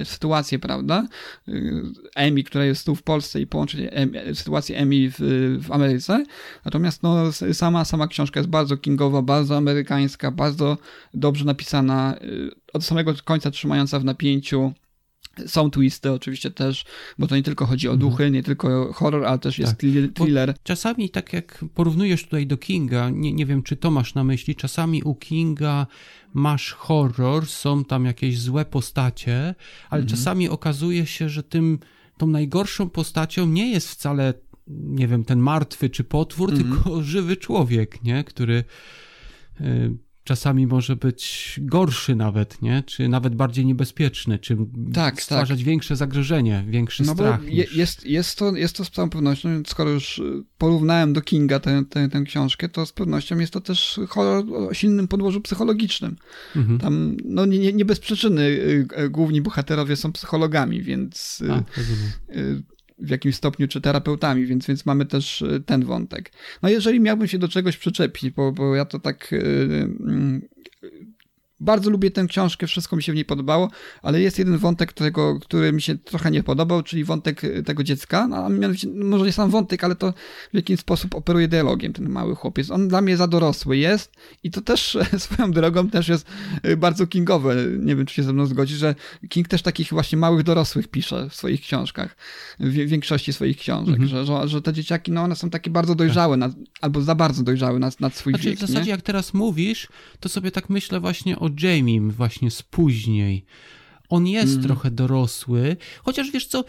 y, sytuację, prawda? Y, Emi, która jest tu w Polsce i połączyć em, sytuację Emi w, w Ameryce. Natomiast no, sama, sama książka jest bardzo kingowa, bardzo amerykańska, bardzo dobrze napisana, od samego końca trzymająca w napięciu. Są twisty oczywiście też, bo to nie tylko chodzi o duchy, nie tylko horror, ale też jest Mhm. Tak. thriller- thriller. Czasami, tak jak porównujesz tutaj do Kinga, nie, nie wiem, czy to masz na myśli, czasami u Kinga masz horror, są tam jakieś złe postacie, ale czasami okazuje się, że tym, tą najgorszą postacią nie jest wcale, nie wiem, ten martwy czy potwór, tylko żywy człowiek, nie? Który y, czasami może być gorszy nawet, nie? Czy nawet bardziej niebezpieczny, czy Tak, stwarzać większe zagrożenie, większy No bo strach. je, niż... jest, jest, to, jest to z całą pewnością, skoro już y, porównałem do Kinga tę, tę, tę książkę, to z pewnością jest to też horror o silnym podłożu psychologicznym. Mhm. Tam, no nie, nie- bez przyczyny y, główni bohaterowie są psychologami, więc y, A, y, w jakimś stopniu czy terapeutami, więc, więc mamy też y, ten wątek. No jeżeli miałbym się do czegoś przyczepić, bo, bo ja to tak yy, bardzo lubię tę książkę, wszystko mi się w niej podobało, ale jest jeden wątek, którego, który mi się trochę nie podobał, czyli wątek y, tego dziecka. No, a mianowicie, może nie sam wątek, ale to w jaki sposób operuje dialogiem ten mały chłopiec. On dla mnie za dorosły jest i to też swoją drogą też jest y, bardzo kingowe. Nie wiem, czy się ze mną zgodzi, że King też takich właśnie małych dorosłych pisze w swoich książkach, w większości swoich książek, mhm. że, że, że, te dzieciaki, no one są takie bardzo dojrzałe, nad, albo za bardzo dojrzałe nad, nad swój znaczy, wiek. W zasadzie nie? jak teraz mówisz, to sobie tak myślę właśnie o o Jamie właśnie z później. On jest mm. trochę dorosły, chociaż wiesz co,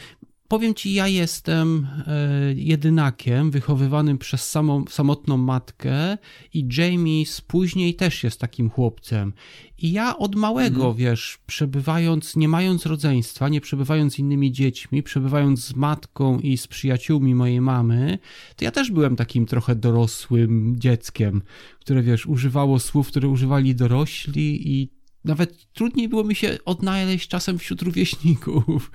powiem ci, ja jestem e, jedynakiem wychowywanym przez samą, samotną matkę i Jamie z później też jest takim chłopcem. I ja od małego, mm. wiesz, przebywając, nie mając rodzeństwa, nie przebywając z innymi dziećmi, przebywając z matką i z przyjaciółmi mojej mamy, to ja też byłem takim trochę dorosłym dzieckiem, które, wiesz, używało słów, które używali dorośli i nawet trudniej było mi się odnaleźć czasem wśród rówieśników.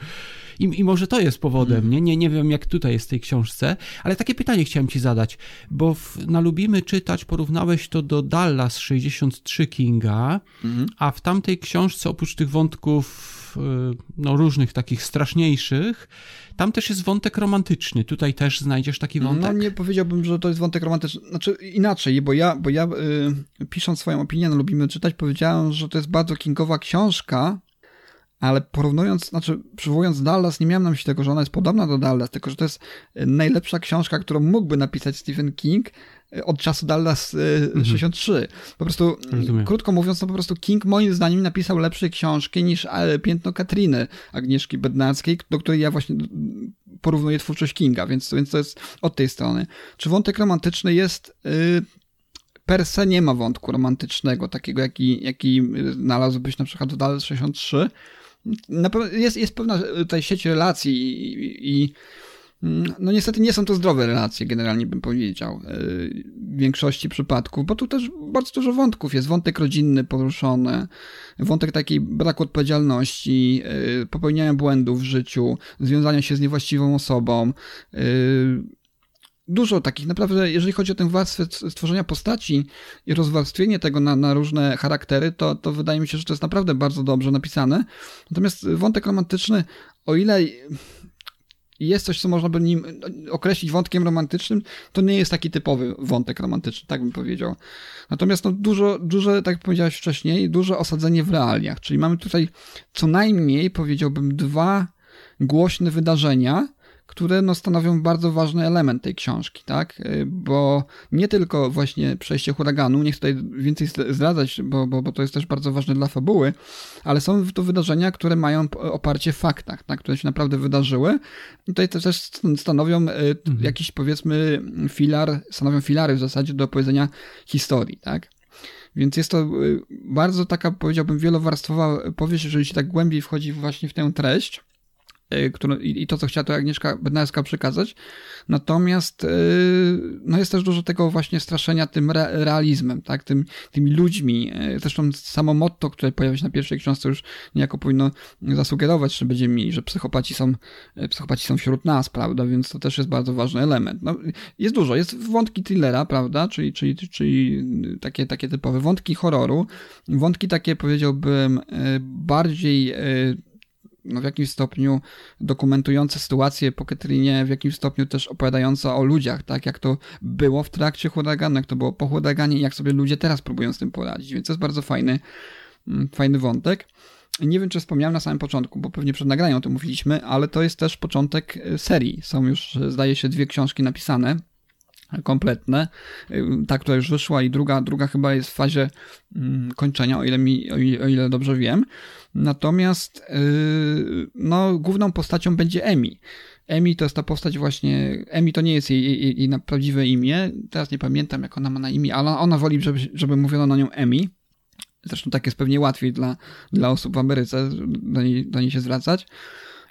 I, I, może to jest powodem, mm. nie? nie? Nie wiem, jak tutaj jest w tej książce, ale takie pytanie chciałem ci zadać, bo w, na Lubimy Czytać porównałeś to do Dallas 63 Kinga, mm. a w tamtej książce oprócz tych wątków y, no, różnych takich straszniejszych, tam też jest wątek romantyczny. Tutaj też znajdziesz taki wątek? No nie powiedziałbym, że to jest wątek romantyczny. Znaczy inaczej, bo ja, bo ja y, pisząc swoją opinię, no lubimy czytać, powiedziałem, że to jest bardzo kingowa książka, ale porównując, znaczy przywołując Dallas, nie miałem na myśli tego, że ona jest podobna do Dallas, tylko że to jest najlepsza książka, którą mógłby napisać Stephen King y, od czasu Dallas mhm. 63. Po prostu, Rozumiem. krótko mówiąc, to po prostu King moim zdaniem napisał lepsze książki niż e, Piętno Katriny Agnieszki Bednackiej, do której ja właśnie porównuję twórczość Kinga, więc, więc to jest od tej strony. Czy wątek romantyczny jest... Yy, per se nie ma wątku romantycznego, takiego jaki, jaki znalazłbyś na przykład w Dallas 63, jest, jest pewna tutaj sieć relacji i, i, no niestety nie są to zdrowe relacje, generalnie bym powiedział, e, w większości przypadków, bo tu też bardzo dużo wątków jest. Wątek rodzinny poruszony, wątek takiej braku odpowiedzialności, e, popełniania błędów w życiu, związania się z niewłaściwą osobą, e, dużo takich, naprawdę, jeżeli chodzi o tę warstwę stworzenia postaci i rozwarstwienie tego na, na, różne charaktery, to, to wydaje mi się, że to jest naprawdę bardzo dobrze napisane. Natomiast wątek romantyczny, o ile jest coś, co można by nim określić wątkiem romantycznym, to nie jest taki typowy wątek romantyczny, tak bym powiedział. Natomiast no, dużo, dużo, tak jak powiedziałeś wcześniej, duże osadzenie w realiach, czyli mamy tutaj co najmniej, powiedziałbym, dwa głośne wydarzenia, które no, stanowią bardzo ważny element tej książki, tak? Y, bo nie tylko właśnie przejście huraganu, nie chcę tutaj więcej zdradzać, bo, bo, bo to jest też bardzo ważne dla fabuły, ale są to wydarzenia, które mają oparcie w faktach, tak? które się naprawdę wydarzyły. I tutaj też stanowią y, mhm. jakiś powiedzmy filar, stanowią filary w zasadzie do opowiedzenia historii, tak? Więc jest to y, bardzo taka, powiedziałbym, wielowarstwowa powieść, jeżeli się tak głębiej wchodzi właśnie w tę treść. Y, który, i to, co chciała to Agnieszka Bednarska przekazać. Natomiast y, no jest też dużo tego właśnie straszenia tym re, realizmem, tak? Tym, tymi ludźmi. Y, zresztą samo motto, które pojawia się na pierwszej książce już niejako powinno zasugerować, że będziemy mieli, że psychopaci są, psychopaci są wśród nas, prawda? Więc to też jest bardzo ważny element. No, jest dużo. Jest wątki thrillera, prawda? Czyli, czyli, czyli takie, takie typowe wątki horroru. Wątki takie powiedziałbym bardziej no, w jakimś stopniu dokumentujące sytuację po Katrinie, w jakimś stopniu też opowiadające o ludziach, tak jak to było w trakcie huraganu, jak to było po huraganie i jak sobie ludzie teraz próbują z tym poradzić, więc to jest bardzo fajny, mm, fajny wątek. Nie wiem, czy wspomniałem na samym początku, bo pewnie przed nagraniem o tym mówiliśmy, ale to jest też początek y, serii. Są już, zdaje się, dwie książki napisane kompletne. Ta, która już wyszła i druga, druga chyba jest w fazie kończenia, o ile, mi, o ile, o ile dobrze wiem. Natomiast yy, no, główną postacią będzie Emi. Emi to jest ta postać właśnie, Emi to nie jest jej, jej, jej prawdziwe imię, teraz nie pamiętam jak ona ma na imię, ale ona woli, żeby, żeby mówiono na nią Emi. Zresztą tak jest pewnie łatwiej dla, dla osób w Ameryce do niej, do niej się zwracać.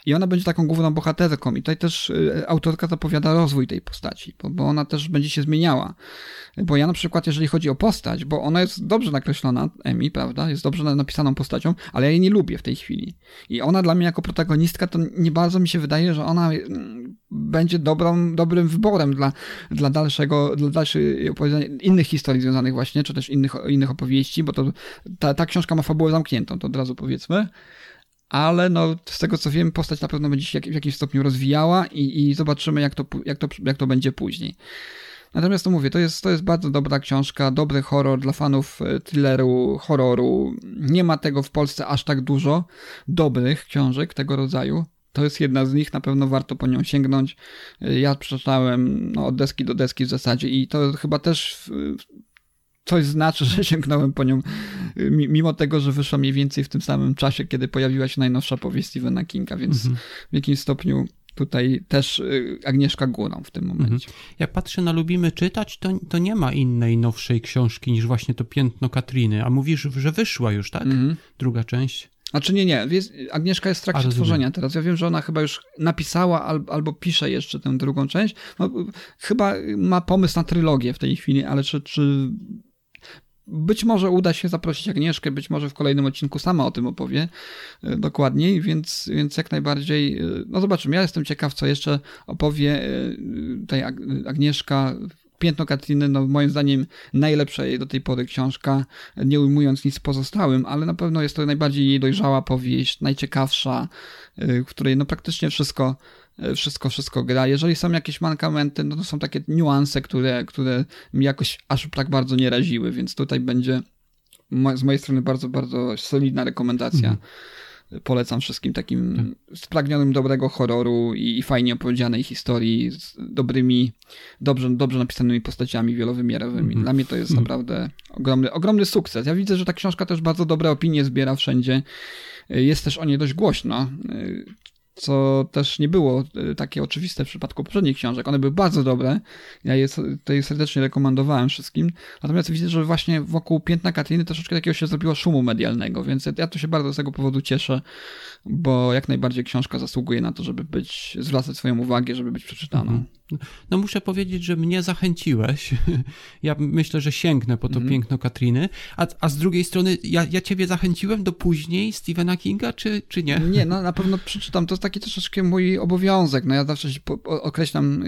I ona będzie taką główną bohaterką. I tutaj też y, autorka zapowiada rozwój tej postaci, bo, bo ona też będzie się zmieniała. Bo ja na przykład, jeżeli chodzi o postać, bo ona jest dobrze nakreślona, Emi, prawda? Jest dobrze napisaną postacią, ale ja jej nie lubię w tej chwili. I ona dla mnie jako protagonistka, to nie bardzo mi się wydaje, że ona mm, będzie dobrą, dobrym wyborem dla, dla dalszego, dla dalszych innych historii związanych właśnie, czy też innych, innych opowieści, bo to ta, ta książka ma fabułę zamkniętą, to od razu powiedzmy ale no, z tego co wiem, postać na pewno będzie się w jakimś stopniu rozwijała i, i zobaczymy, jak to, jak, to, jak to będzie później. Natomiast to mówię, to jest, to jest bardzo dobra książka, dobry horror dla fanów e, thrilleru, horroru. Nie ma tego w Polsce aż tak dużo dobrych książek tego rodzaju. To jest jedna z nich, na pewno warto po nią sięgnąć. E, ja przeczytałem no, od deski do deski w zasadzie i to chyba też coś znaczy, że sięgnąłem po nią, mimo tego, że wyszła mniej więcej w tym samym czasie, kiedy pojawiła się najnowsza powieść Stephena Kinga, więc mhm. w jakimś stopniu tutaj też y, Agnieszka Górą w tym momencie. Mhm. Jak patrzę na Lubimy Czytać, to, to nie ma innej nowszej książki niż właśnie to Piętno Katryny, a mówisz, że wyszła już, tak? Mhm. Druga część. Znaczy nie, nie. Agnieszka jest w trakcie tworzenia teraz. Ja wiem, że ona chyba już napisała albo pisze jeszcze tę drugą część. No, chyba ma pomysł na trylogię w tej chwili, ale czy, czy być może uda się zaprosić Agnieszkę, być może w kolejnym odcinku sama o tym opowie e, dokładniej, więc, więc jak najbardziej, e, no zobaczymy. Ja jestem ciekaw, co jeszcze opowie e, tutaj Agnieszka. Piętno Katriny, no moim zdaniem najlepsza jej do tej pory książka, nie ujmując nic pozostałym, ale na pewno jest to najbardziej jej dojrzała powieść, najciekawsza, w której no praktycznie wszystko wszystko, wszystko gra. Jeżeli są jakieś mankamenty, no to są takie niuanse, które, które mi jakoś aż tak bardzo nie raziły, więc tutaj będzie z mojej strony bardzo, bardzo solidna rekomendacja. Mhm. Polecam wszystkim takim tak. spragnionym dobrego horroru i, fajnie opowiedzianej historii z dobrymi, dobrze, dobrze napisanymi postaciami wielowymiarowymi. Mhm. Dla mnie to jest mhm. naprawdę ogromny, ogromny sukces. Ja widzę, że ta książka też bardzo dobre opinie zbiera wszędzie. Jest też o niej dość głośno co też nie było e, takie oczywiste w przypadku poprzednich książek. One były bardzo dobre. Ja je tutaj serdecznie rekomendowałem wszystkim. Natomiast widzę, że właśnie wokół Piętna Katriny troszeczkę takiego się zrobiło szumu medialnego, więc ja to się bardzo z tego powodu cieszę, bo jak najbardziej książka zasługuje na to, żeby być, zwracać swoją uwagę, żeby być przeczytaną. Mhm. No muszę powiedzieć, że mnie zachęciłeś. Ja myślę, że sięgnę po to mm. piękno Katriny. A, a z drugiej strony, ja, ja ciebie zachęciłem do później Stephena Kinga, czy, czy nie? Nie, no na pewno przeczytam. To jest taki troszeczkę mój obowiązek. No ja zawsze się określam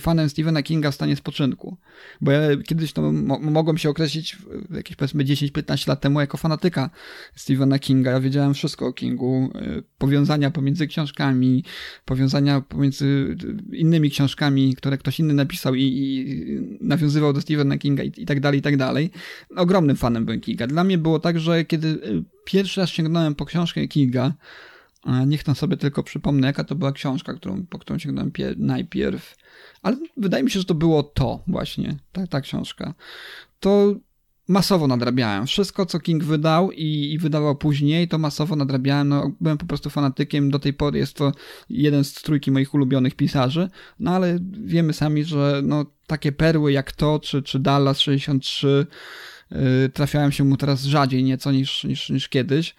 fanem Stephena Kinga w stanie spoczynku. Bo ja kiedyś to mogłem się określić jakieś powiedzmy 10-15 lat temu jako fanatyka Stephena Kinga. Ja wiedziałem wszystko o Kingu. Y, powiązania pomiędzy książkami, powiązania pomiędzy innymi książkami które ktoś inny napisał i, i nawiązywał do Stephena Kinga i, i, tak dalej, i tak dalej. Ogromnym fanem byłem Kinga. Dla mnie było tak, że kiedy y, pierwszy raz sięgnąłem po książkę Kinga, niech tam sobie tylko przypomnę, jaka to była książka, którą, po którą sięgnąłem najpierw, ale wydaje mi się, że to było to właśnie, ta, ta książka. To masowo nadrabiałem. Wszystko, co King wydał i, i, wydawał później, to masowo nadrabiałem. No, byłem po prostu fanatykiem. Do tej pory jest to jeden z trójki moich ulubionych pisarzy. No ale wiemy sami, że no, takie perły jak to, czy, czy Dallas 63 yy, trafiają się mu teraz rzadziej nieco niż, niż, niż kiedyś.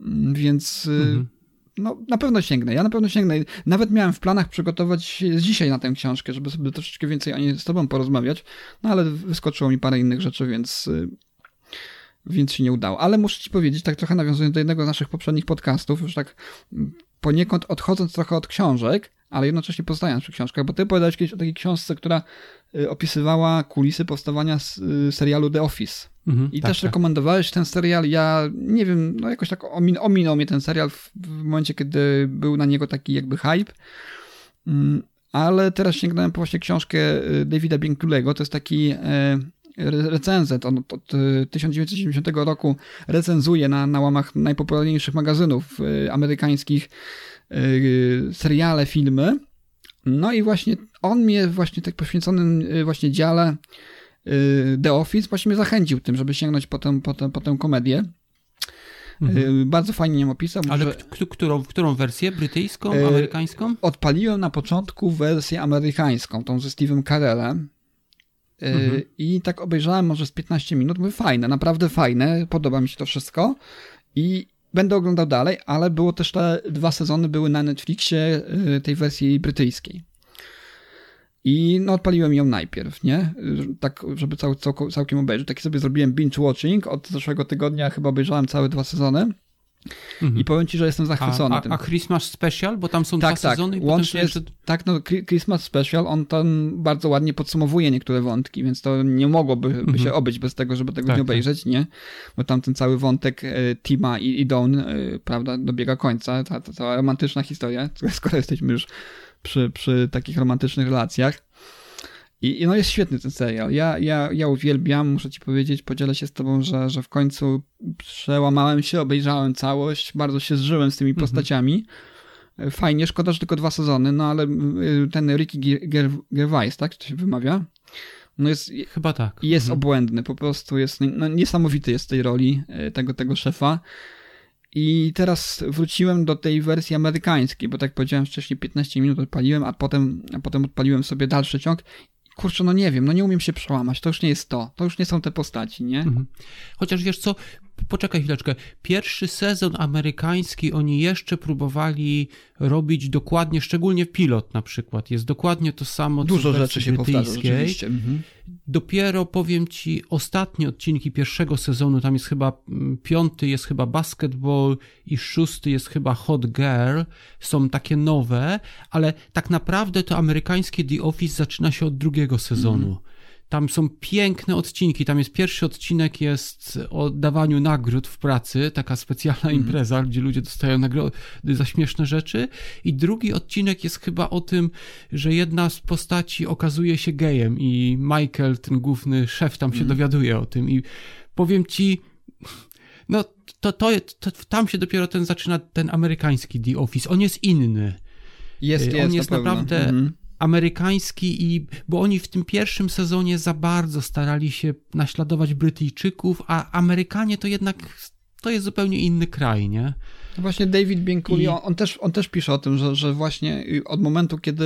Mm, więc yy, mhm no, na pewno sięgnę. Ja na pewno sięgnę. Nawet miałem w planach przygotować dzisiaj na tę książkę, żeby sobie troszeczkę więcej o niej z tobą porozmawiać, no ale wyskoczyło mi parę innych rzeczy, więc, y, więc się nie udało. Ale muszę ci powiedzieć, tak trochę nawiązując do jednego z naszych poprzednich podcastów, już tak poniekąd odchodząc trochę od książek, ale jednocześnie pozostając przy książkach, bo ty opowiadałeś kiedyś o takiej książce, która y, opisywała kulisy powstawania y, serialu The Office. Mhm, I tak, też tak. rekomendowałeś ten serial. Ja nie wiem, no jakoś tak omin ominął mnie ten serial w, w momencie, kiedy był na niego taki jakby hype. Mm, ale teraz sięgnąłem po właśnie książkę y, Davida Bienkulego. To jest taki recenzent. On od 1970 roku recenzuje na, na łamach najpopularniejszych magazynów amerykańskich seriale, filmy. No i właśnie on mnie właśnie tak poświęconym właśnie dziale Y, The Office właśnie mnie zachęcił tym, żeby sięgnąć po tę, po tę, po tę komedię. Mhm. Y, bardzo fajnie ją opisał. Ale że... którą, którą wersję? Brytyjską, y, amerykańską? Odpaliłem na początku wersję amerykańską, tą ze Steve'em Carellem. Mhm. I tak obejrzałem może z 15 minut. Mówię, fajne, naprawdę fajne, podoba mi się to wszystko. I będę oglądał dalej, ale było też te dwa sezony były na Netflixie y, tej wersji brytyjskiej. I no odpaliłem ją najpierw, nie? Tak, żeby cał, cał, całkiem obejrzeć. Taki sobie zrobiłem binge watching. Od zeszłego tygodnia chyba obejrzałem całe dwa sezony. I powiem ci, że jestem zachwycony Mhm. A, tym. a, a Christmas Special, bo tam są tak, dwa tak. sezony i Łącznie jest, tak, no Chri- Christmas Special, on tam bardzo ładnie podsumowuje niektóre wątki, więc to nie mogłoby by się obyć bez tego, żeby tego Mhm. Tak, nie tak. obejrzeć, nie? Bo tam ten cały wątek e, Tima i, i Dawn, e, prawda, dobiega końca, ta, ta cała romantyczna historia, skoro jesteśmy już przy, przy takich romantycznych relacjach. I, I no jest świetny ten serial. Ja, ja, ja uwielbiam, muszę ci powiedzieć, podzielę się z tobą, że, że w końcu przełamałem się, obejrzałem całość, bardzo się zżyłem z tymi postaciami. Fajnie, szkoda, że tylko dwa sezony, no ale y, ten Ricky Ger- Ger- Gervais, tak? Czy to się wymawia? No jest, Chyba tak. jest Mhm. obłędny, po prostu jest no, niesamowity jest w tej roli y, tego, tego szefa. I teraz wróciłem do tej wersji amerykańskiej, bo tak jak powiedziałem wcześniej, 15 minut odpaliłem, a potem, a potem odpaliłem sobie dalszy ciąg. Kurczę, no nie wiem, no nie umiem się przełamać, to już nie jest to, to już nie są te postaci, nie? Mhm. Chociaż wiesz co, poczekaj chwileczkę. Pierwszy sezon amerykański oni jeszcze próbowali robić dokładnie, szczególnie pilot na przykład. Jest dokładnie to samo, co Dużo wersji rzeczy się powtarza, rzeczywiście. Mhm. Dopiero powiem ci, ostatnie odcinki pierwszego sezonu, tam jest chyba mm, piąty jest chyba basketball i szósty jest chyba hot girl, są takie nowe, ale tak naprawdę to amerykańskie The Office zaczyna się od drugiego sezonu. Tam są piękne odcinki. Tam jest pierwszy odcinek jest o dawaniu nagród w pracy, taka specjalna impreza, gdzie ludzie dostają nagrody za śmieszne rzeczy. I drugi odcinek jest chyba o tym, że jedna z postaci okazuje się gejem i Michael, ten główny szef, tam się dowiaduje o tym. I powiem ci, no to, to, to tam się dopiero ten zaczyna ten amerykański The Office. On jest inny. Jest, jest, on jest naprawdę Mhm. Amerykański i bo oni w tym pierwszym sezonie za bardzo starali się naśladować Brytyjczyków, a Amerykanie to jednak to jest zupełnie inny kraj, nie? No Właśnie David Bianculi, I- on, też, on też pisze o tym, że, że właśnie od momentu, kiedy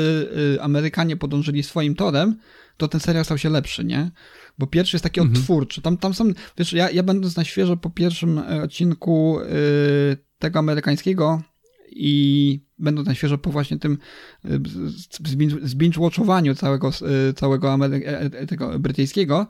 y, Amerykanie podążyli swoim torem, to ten serial stał się lepszy, nie? Bo pierwszy jest taki odtwórczy. Tam, tam są, wiesz, ja, ja będąc na świeżo po pierwszym e, odcinku y, tego amerykańskiego i będąc na świeżo po właśnie tym y, z- z binge- z binge-watchowaniu całego, y, całego Amery- e, e, tego brytyjskiego,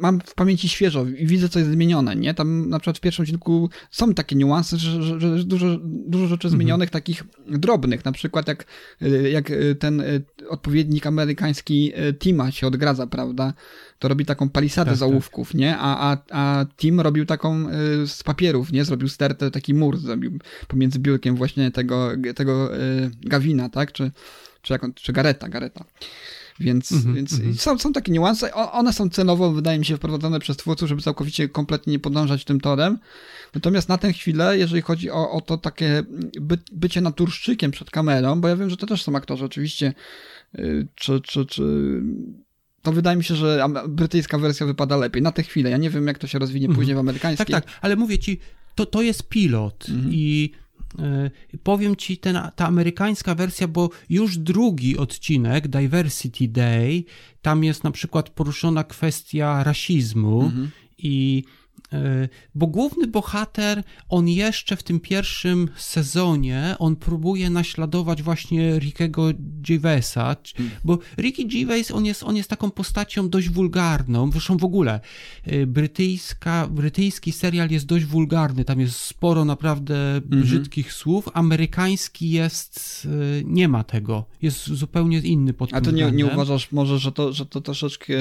mam w pamięci świeżo i widzę, co jest zmienione, nie? Tam na przykład w pierwszym odcinku są takie niuanse, że, że, że dużo, dużo rzeczy zmienionych, takich drobnych, na przykład jak, y, jak ten odpowiednik amerykański Tima się odgradza, prawda? To robi taką palisadę Tak, z ołówków, nie? A, a, a Tim robił taką y, z papierów, nie? Zrobił stertę, taki mur zrobił pomiędzy biurkiem właśnie tego, tego y, Gawina, tak? Czy, czy, jak on, czy Gareta, Gareta. Więc, Mhm, więc mhm. są, są takie niuanse. One są celowo, wydaje mi się, wprowadzone przez twórców, żeby całkowicie, kompletnie nie podążać tym torem. Natomiast na tę chwilę, jeżeli chodzi o, o to takie by, bycie naturszczykiem przed kamerą, bo ja wiem, że to też są aktorzy oczywiście, y, czy, czy, czy to wydaje mi się, że brytyjska wersja wypada lepiej. Na tę chwilę. Ja nie wiem, jak to się rozwinie Mhm. później w amerykańskiej. Tak, tak, ale mówię ci, to, to jest pilot i y, powiem ci, ten, ta amerykańska wersja, bo już drugi odcinek, Diversity Day, tam jest na przykład poruszona kwestia rasizmu i y, bo główny bohater, on jeszcze w tym pierwszym sezonie, on próbuje naśladować właśnie Rickiego Gervaisa, c- bo Ricky Gervais, on jest, on jest taką postacią dość wulgarną, zresztą w ogóle. Y, brytyjska, brytyjski serial jest dość wulgarny, tam jest sporo naprawdę brzydkich słów, amerykański jest, y, nie ma tego, jest zupełnie inny pod A to nie, nie uważasz może, że to, że to troszeczkę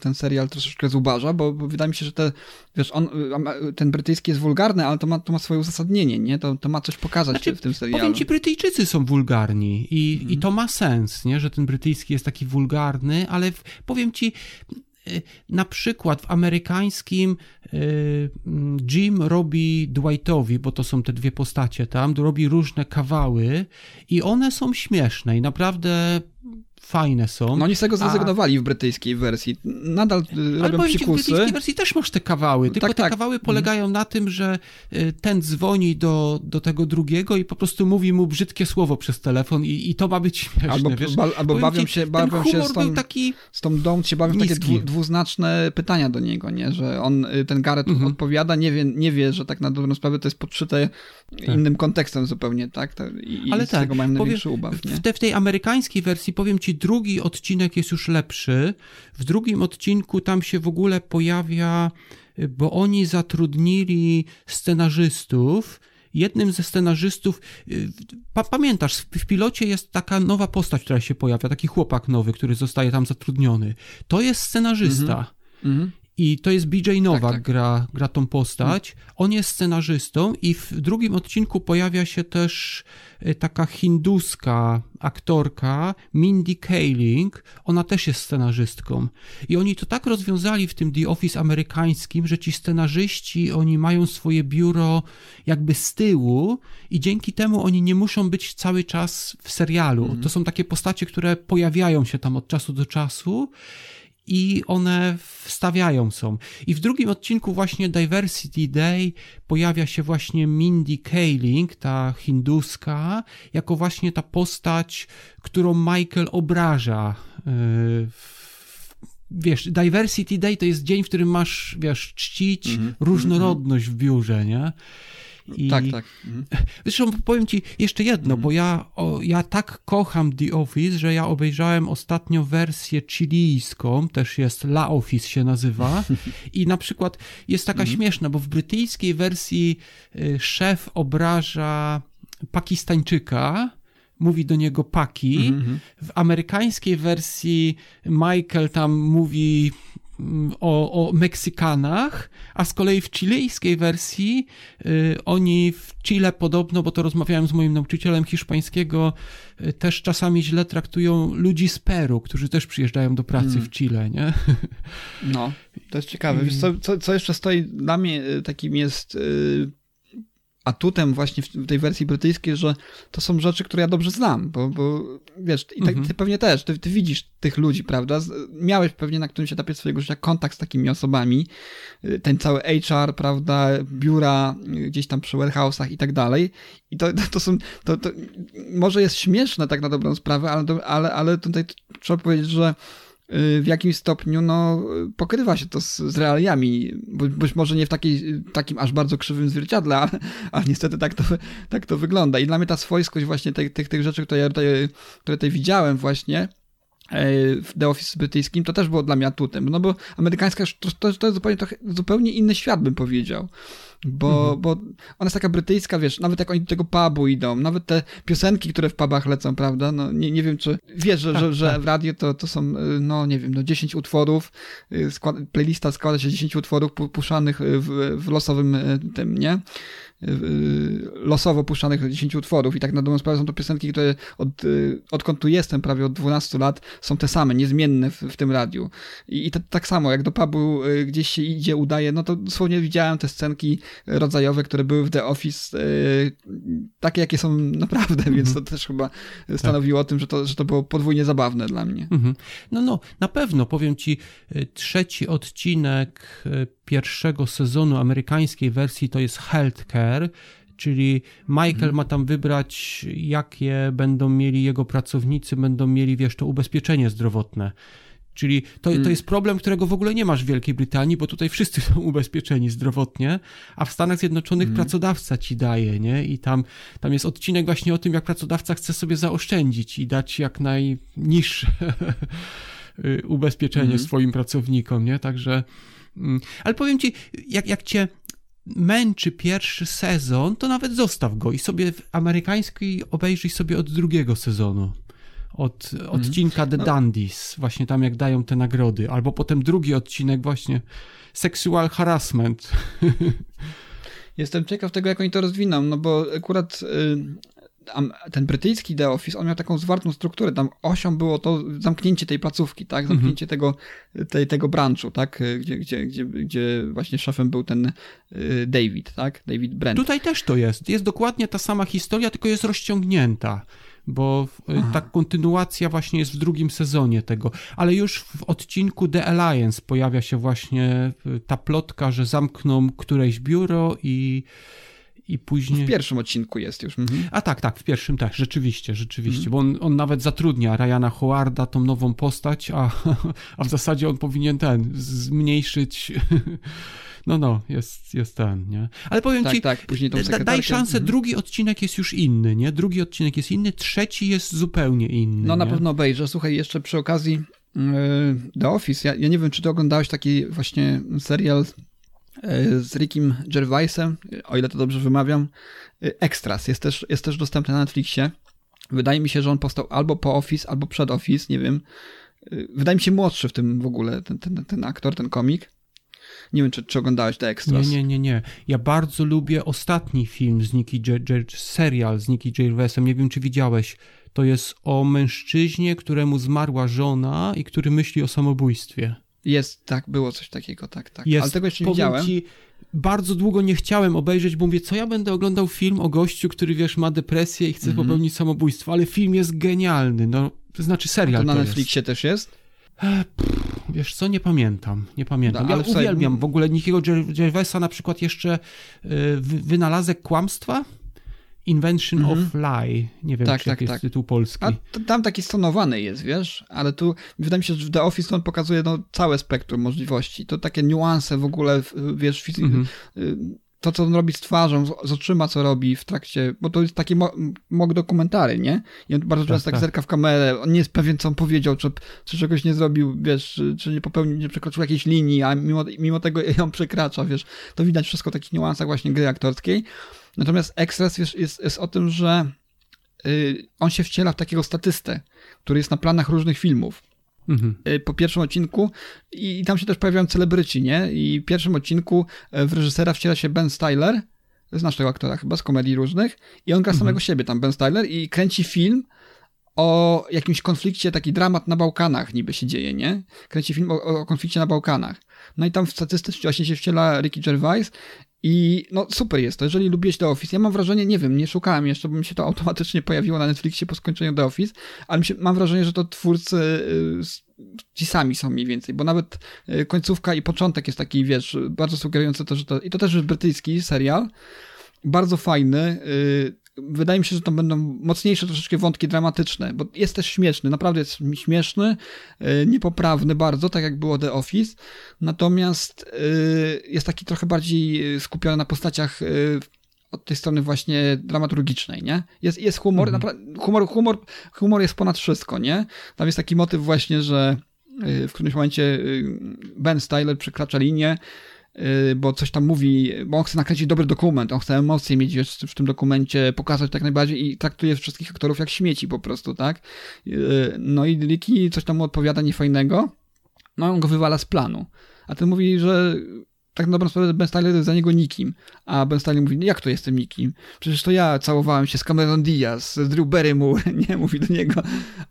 ten serial troszeczkę zubaża, bo, bo wydaje mi się, że te, wiesz, on, ten brytyjski jest wulgarny, ale to ma, to ma swoje uzasadnienie, nie? To, to ma coś pokazać Znaczy, w tym serialu. Powiem ci, Brytyjczycy są wulgarni i, Mhm. i to ma sens, nie? że ten brytyjski jest taki wulgarny, ale w, powiem ci, y, na przykład w amerykańskim y, Jim robi Dwightowi, bo to są te dwie postacie tam, robi różne kawały i one są śmieszne i naprawdę fajne są. No oni z tego A- zrezygnowali w brytyjskiej wersji. Nadal y, Ale robią ci, w brytyjskiej wersji też masz te kawały, tylko Tak, te tak. kawały polegają na tym, że y, ten dzwoni do, do tego drugiego i po prostu mówi mu brzydkie słowo przez telefon i, i to ma być śmieszne, Albo, wiesz? ba, albo bawią ci, się, bawią się z tą, taki... z tą Dawn się bawią takie niski. dwu, dwuznaczne pytania do niego, nie? Że on, y, ten Gareth Mhm. odpowiada, nie wie, nie wie, że tak na dobrą sprawę to jest podszyte innym kontekstem zupełnie, tak? I, Ale i z tak, tego mają największy ubaw, nie? w, te, w tej amerykańskiej wersji, powiem ci, drugi odcinek jest już lepszy. W drugim odcinku tam się w ogóle pojawia, y, bo oni zatrudnili scenarzystów. Jednym ze scenarzystów, y, pa, pamiętasz, w, pilocie jest taka nowa postać, która się pojawia, taki chłopak nowy, który zostaje tam zatrudniony. To jest scenarzysta. Mhm. I to jest BJ Nowak, tak. Gra, gra tą postać. On jest scenarzystą i w drugim odcinku pojawia się też y, taka hinduska aktorka Mindy Kaling. Ona też jest scenarzystką. I oni to tak rozwiązali w tym The Office amerykańskim, że ci scenarzyści, oni mają swoje biuro jakby z tyłu i dzięki temu oni nie muszą być cały czas w serialu. To są takie postacie, które pojawiają się tam od czasu do czasu i one wstawiają są. I w drugim odcinku właśnie Diversity Day pojawia się właśnie Mindy Kaling, ta hinduska, jako właśnie ta postać, którą Michael obraża. W- Wiesz, Diversity Day to jest dzień, w którym masz, wiesz, czcić różnorodność w biurze, nie? I... Tak, tak. Mhm. Zresztą powiem ci jeszcze jedno, bo ja, o, ja tak kocham The Office, że ja obejrzałem ostatnio wersję chilijską, też jest La Office się nazywa. I na przykład jest taka śmieszna, bo w brytyjskiej wersji y, szef obraża Pakistańczyka, mówi do niego Paki, w amerykańskiej wersji Michael tam mówi mm, o, o Meksykanach, a z kolei w chilijskiej wersji y, oni w Chile podobno, bo to rozmawiałem z moim nauczycielem hiszpańskiego, y, też czasami źle traktują ludzi z Peru, którzy też przyjeżdżają do pracy w Chile, nie? No, to jest ciekawe. Wiesz, co, co, co jeszcze stoi dla mnie y, takim jest y, atutem właśnie w tej wersji brytyjskiej, że to są rzeczy, które ja dobrze znam, bo, bo wiesz, i tak, ty pewnie też, ty, ty widzisz tych ludzi, prawda? Miałeś pewnie na którymś etapie swojego życia kontakt z takimi osobami, y, ten cały HR, prawda, biura y, gdzieś tam przy warehouse'ach i tak dalej. I to, to, są, to, to może jest śmieszne tak na dobrą sprawę, ale, ale, ale tutaj trzeba powiedzieć, że w jakimś stopniu no, y, pokrywa się to z, z realiami, być może nie w takiej, takim aż bardzo krzywym zwierciadle, ale, ale niestety tak to, tak to wygląda. I dla mnie ta swojskość właśnie tych, tych, tych rzeczy, które ja tutaj, które tutaj widziałem właśnie, w The Office brytyjskim, to też było dla mnie atutem, no bo amerykańska to, to, to jest zupełnie, zupełnie inny świat, bym powiedział. Bo, bo ona jest taka brytyjska, wiesz, nawet jak oni do tego pubu idą, nawet te piosenki, które w pubach lecą, prawda, no nie, nie wiem, czy wiesz, że, że, że w radio to, to są, y, no nie wiem, no 10 utworów, skład, playlista składa się z 10 utworów pu- puszczanych y, w, w losowym tym, nie? Y, y, losowo puszczanych 10 utworów i tak na dobrą sprawę są to piosenki, które od, y, odkąd tu jestem, prawie od 12 lat, są te same, niezmienne w, w tym radiu. I, i to, tak samo, jak do pubu gdzieś się idzie, udaje, no to dosłownie widziałem te scenki rodzajowe, które były w The Office, takie jakie są naprawdę, więc to też chyba stanowiło o tym, że to, że to było podwójnie zabawne dla mnie. Mhm. No, no, na pewno, powiem ci, trzeci odcinek pierwszego sezonu amerykańskiej wersji to jest Healthcare, czyli Michael ma tam wybrać, jakie będą mieli jego pracownicy, będą mieli, wiesz, to ubezpieczenie zdrowotne. Czyli to, to jest problem, którego w ogóle nie masz w Wielkiej Brytanii, bo tutaj wszyscy są ubezpieczeni zdrowotnie, a w Stanach Zjednoczonych pracodawca ci daje, nie? I tam, tam jest odcinek właśnie o tym, jak pracodawca chce sobie zaoszczędzić i dać jak najniższe y, ubezpieczenie swoim pracownikom, nie? Także, mm, ale powiem ci, jak, jak cię męczy pierwszy sezon, to nawet zostaw go i sobie w amerykańskiej obejrzyj sobie od drugiego sezonu. Od odcinka The Dandies, właśnie tam jak dają te nagrody, albo potem drugi odcinek właśnie Sexual Harassment. Jestem ciekaw tego, jak oni to rozwiną, no bo akurat y, ten brytyjski The Office, on miał taką zwartą strukturę, tam osią było to zamknięcie tej placówki, tak, zamknięcie tego, tej, tego branchu, tak, gdzie, gdzie, gdzie, gdzie właśnie szefem był ten y, David, tak, David Brent. Tutaj też to jest. Jest dokładnie ta sama historia, tylko jest rozciągnięta. bo y, ta kontynuacja właśnie jest w drugim sezonie tego, ale już w odcinku The Alliance pojawia się właśnie y, ta plotka, że zamkną któreś biuro i i później... W pierwszym odcinku jest już. Mhm. A tak, tak, w pierwszym tak, rzeczywiście, rzeczywiście, mhm. bo on, on nawet zatrudnia Ryana Howarda, tą nową postać, a, a w zasadzie on powinien ten, zmniejszyć... No, no, jest, jest ten, nie? Ale powiem tak, ci, tak, później tą da, daj szansę, mhm. drugi odcinek jest już inny, nie? Drugi odcinek jest inny, trzeci jest zupełnie inny. No, nie? na pewno obejrzę. Słuchaj, jeszcze przy okazji yy, The Office, ja, ja nie wiem, czy ty oglądałeś taki właśnie serial z Rickiem Gervaisem, o ile to dobrze wymawiam, yy, Extras, jest też, jest też dostępny na Netflixie. Wydaje mi się, że on powstał albo po Office, albo przed Office, nie wiem. Wydaje mi się młodszy w tym w ogóle, ten, ten, ten aktor, ten komik. Nie wiem, czy, czy oglądałeś The Extras. Nie, nie, nie, nie. Ja bardzo lubię ostatni film z Nicky Gervais, serial z Nicky Gervaisem. Nie wiem, czy widziałeś. To jest o mężczyźnie, któremu zmarła żona i który myśli o samobójstwie. Jest, tak, było coś takiego, tak, tak. Jest, Ale tego jeszcze nie widziałem. Ci, bardzo długo nie chciałem obejrzeć, bo mówię, co ja będę oglądał film o gościu, który, wiesz, ma depresję i chce mm -hmm. popełnić samobójstwo, ale film jest genialny, no, to znaczy serial A to na to Netflixie jest. też jest? E, wiesz co, nie pamiętam, nie pamiętam. No, ja uwielbiam w ogóle Nikiego Gervaisa na przykład jeszcze y, wynalazek kłamstwa, Invention mm -hmm. of Lie. Nie wiem, tak, czy tak, jest tak. tytuł polski. A tam taki stonowany jest, wiesz, ale tu wydaje mi się, że w The Office on pokazuje no, całe spektrum możliwości. To takie niuanse w ogóle, wiesz, mm -hmm to, co on robi z twarzą, z, oczyma, co robi w trakcie, bo to jest taki mok dokumentary, nie? I on bardzo często tak, tak zerka w kamerę, on nie jest pewien, co on powiedział, czy, czy czegoś nie zrobił, wiesz, czy, czy nie popełnił, nie przekroczył jakiejś linii, a mimo, mimo tego ją przekracza, wiesz. To widać wszystko w takich niuansach właśnie gry aktorskiej. Natomiast Extras wiesz, jest, jest o tym, że y, on się wciela w takiego statystę, który jest na planach różnych filmów. Mhm. Y, po pierwszym odcinku i tam się też pojawiają celebryci, nie? I w pierwszym odcinku y, w reżysera wciela się Ben Styler, znasz tego aktora chyba z komedii różnych i on gra mhm. samego siebie tam, Ben Styler i kręci film o jakimś konflikcie, taki dramat na Bałkanach niby się dzieje, nie? Kręci film o, o konflikcie na Bałkanach. No i tam w statystyce właśnie się wciela Ricky Gervais i no super jest to, jeżeli lubiłeś The Office. Ja mam wrażenie, nie wiem, nie szukałem jeszcze, bo mi się to automatycznie pojawiło na Netflixie po skończeniu The Office, ale się, mam wrażenie, że to twórcy y, ci sami są mniej więcej, bo nawet y, końcówka i początek jest taki, wiesz, bardzo sugerujący to, że to, i to też jest brytyjski serial, bardzo fajny, y, wydaje mi się, że to będą mocniejsze troszeczkę wątki dramatyczne, bo jest też śmieszny, naprawdę jest śmieszny, e, niepoprawny bardzo, tak jak było The Office, natomiast e, jest taki trochę bardziej skupiony na postaciach od tej strony właśnie dramaturgicznej, nie? Jest, jest humor, mhm. humor, humor, humor jest ponad wszystko, nie? Tam jest taki motyw właśnie, że w którymś momencie Ben Styler przekracza linię, Y, bo coś tam mówi, bo on chce nakręcić dobry dokument, on chce emocje mieć w tym dokumencie, pokazać tak najbardziej i traktuje wszystkich aktorów jak śmieci po prostu, tak? Y, no i Liki coś tam mu odpowiada niefajnego, no on go wywala z planu. A ten mówi, że tak na dobrą sprawę Ben Stiller jest za niego nikim. A Ben Stiller mówi, jak to jestem nikim? Przecież to ja całowałem się z Cameron Diaz, z Drew Barrymore, nie? Mówi do niego,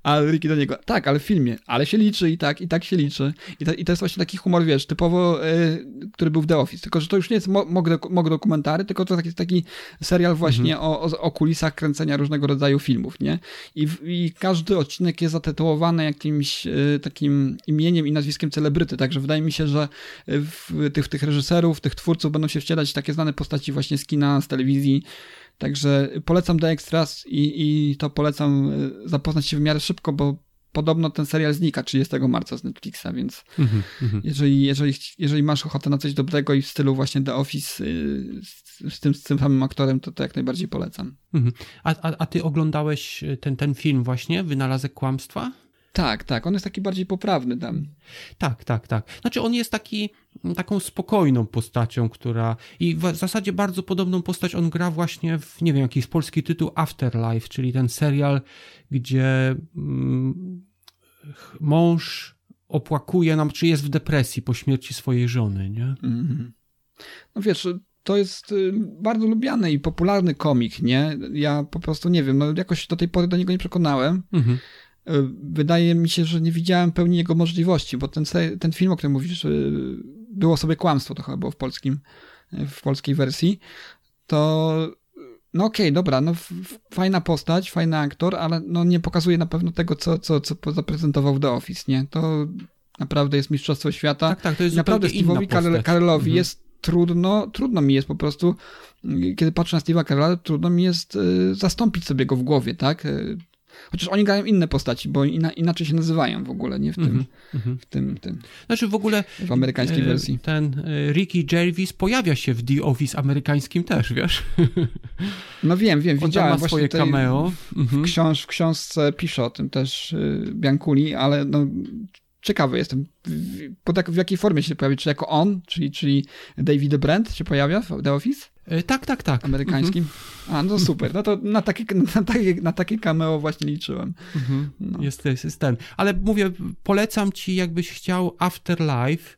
a Ricky do niego, tak, ale w filmie, ale się liczy i tak, i tak się liczy. I, to, i to jest właśnie taki humor, wiesz, typowo, y, który był w The Office. Tylko, że to już nie jest mog, dokumentary, tylko to taki, taki serial właśnie mhm. o, o, o, kulisach kręcenia różnego rodzaju filmów, nie? I, I, każdy odcinek jest zatytułowany jakimś y, takim imieniem i nazwiskiem celebryty, także wydaje mi się, że w tych, w tych reżyserów, tych twórców będą się wcielać takie znane postaci właśnie z kina, z telewizji. Także polecam The Extras i, i to polecam e, zapoznać się w miarę szybko, bo podobno ten serial znika 30 marca z Netflixa, więc mm -hmm. jeżeli, jeżeli, jeżeli masz ochotę na coś dobrego i w stylu właśnie The Office y, z, z, tym, z tym samym aktorem, to to jak najbardziej polecam. Mm -hmm. a, a, a ty oglądałeś ten, ten film właśnie, Wynalazek Kłamstwa? Tak, tak, on jest taki bardziej poprawny tam. Tak, tak, tak. Znaczy on jest taki, taką spokojną postacią, która i w zasadzie bardzo podobną postać on gra właśnie w, nie wiem, jaki jest polski tytuł Afterlife, czyli ten serial, gdzie mm, mąż opłakuje nam, czy jest w depresji po śmierci swojej żony, nie? Mm -hmm. No wiesz, to jest y, bardzo lubiany i popularny komik, nie? Ja po prostu nie wiem, no jakoś do tej pory do niego nie przekonałem. Mm. E, wydaje mi się, że nie widziałem pełni jego możliwości, bo ten, ten film, o którym mówisz, e, było sobie kłamstwo, to chyba było w polskim, e, w polskiej wersji, to no okej, dobra, no fajna postać, fajny aktor, ale no nie pokazuje na pewno tego, co, co, co zaprezentował w The Office, nie? To naprawdę jest mistrzostwo świata. Tak, tak, to jest I naprawdę Steve'owi. Carellowi Mhm. jest trudno, trudno mi jest po prostu, kiedy patrzę na Steve'a Carella, trudno mi jest zastąpić sobie go w głowie, tak? Chociaż oni grają inne postaci, bo ina, inaczej się nazywają w ogóle, nie? W tym, Mhm, mhm. w tym, tym, Znaczy w ogóle w amerykańskiej e, wersji. ten e, Ricky Gervais pojawia się w The Office amerykańskim też, wiesz? No wiem, wiem, On widziałem ma swoje cameo. W, Mhm. książ, w książce pisze o tym też y, Bianculi, ale no, ciekawy jestem, w, jak, w jakiej formie się pojawi, czy jako on, czyli, czyli David Brent się pojawia w The Office Tak, tak, tak. amerykańskim? A, no super, no to na takie, na takie, na takie cameo właśnie liczyłem. Mhm. No. Jest, jest, jest ten. Ale mówię, polecam ci, jakbyś chciał Afterlife.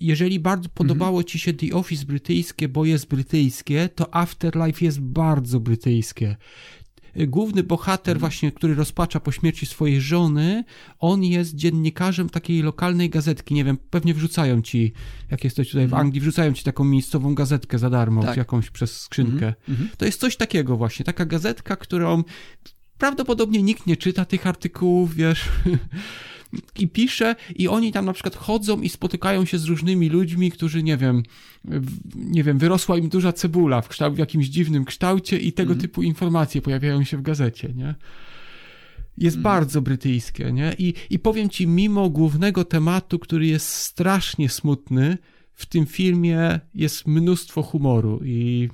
Jeżeli bardzo podobało ci się The Office brytyjskie, bo jest brytyjskie, to Afterlife jest bardzo brytyjskie. Główny bohater, właśnie, który rozpacza po śmierci swojej żony, on jest dziennikarzem takiej lokalnej gazetki. Nie wiem, pewnie wrzucają ci, jak jesteś tutaj w Anglii, wrzucają ci taką miejscową gazetkę za darmo, Tak. jakąś przez skrzynkę. Mhm. To jest coś takiego właśnie, taka gazetka, którą prawdopodobnie nikt nie czyta tych artykułów, wiesz, i pisze, i oni tam na przykład chodzą i spotykają się z różnymi ludźmi, którzy, nie wiem, nie wiem, wyrosła im duża cebula w, kształ- w jakimś dziwnym kształcie i tego typu informacje pojawiają się w gazecie, nie? Jest bardzo brytyjskie, nie? I, I powiem ci, mimo głównego tematu, który jest strasznie smutny, w tym filmie jest mnóstwo humoru i